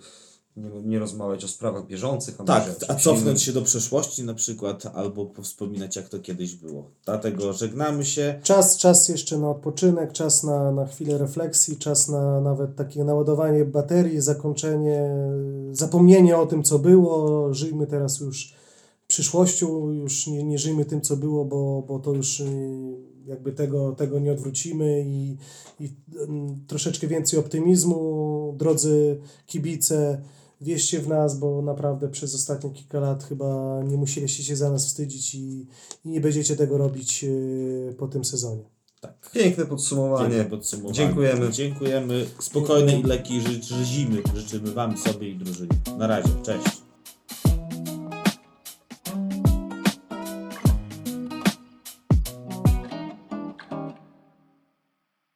nie, nie rozmawiać o sprawach bieżących. A Tak, może o a cofnąć innym. się do przeszłości na przykład, albo powspominać jak to kiedyś było. Dlatego żegnamy się. Czas, czas jeszcze na odpoczynek, czas na, na chwilę refleksji, czas na nawet takie naładowanie baterii, zakończenie, zapomnienie o tym, co było. Żyjmy teraz już przyszłością, już nie, nie żyjmy tym, co było, bo, bo to już y, jakby tego, tego nie odwrócimy i, i mm, troszeczkę więcej optymizmu, drodzy kibice, wierzcie w nas, bo naprawdę przez ostatnie kilka lat chyba nie musieliście się za nas wstydzić i, i nie będziecie tego robić yy, po tym sezonie. Piękne podsumowanie. Piękne podsumowanie. Dziękujemy. Dziękujemy. Spokojnej i lekkiej ży- zimy życzymy Wam, sobie i drużynie. Na razie. Cześć.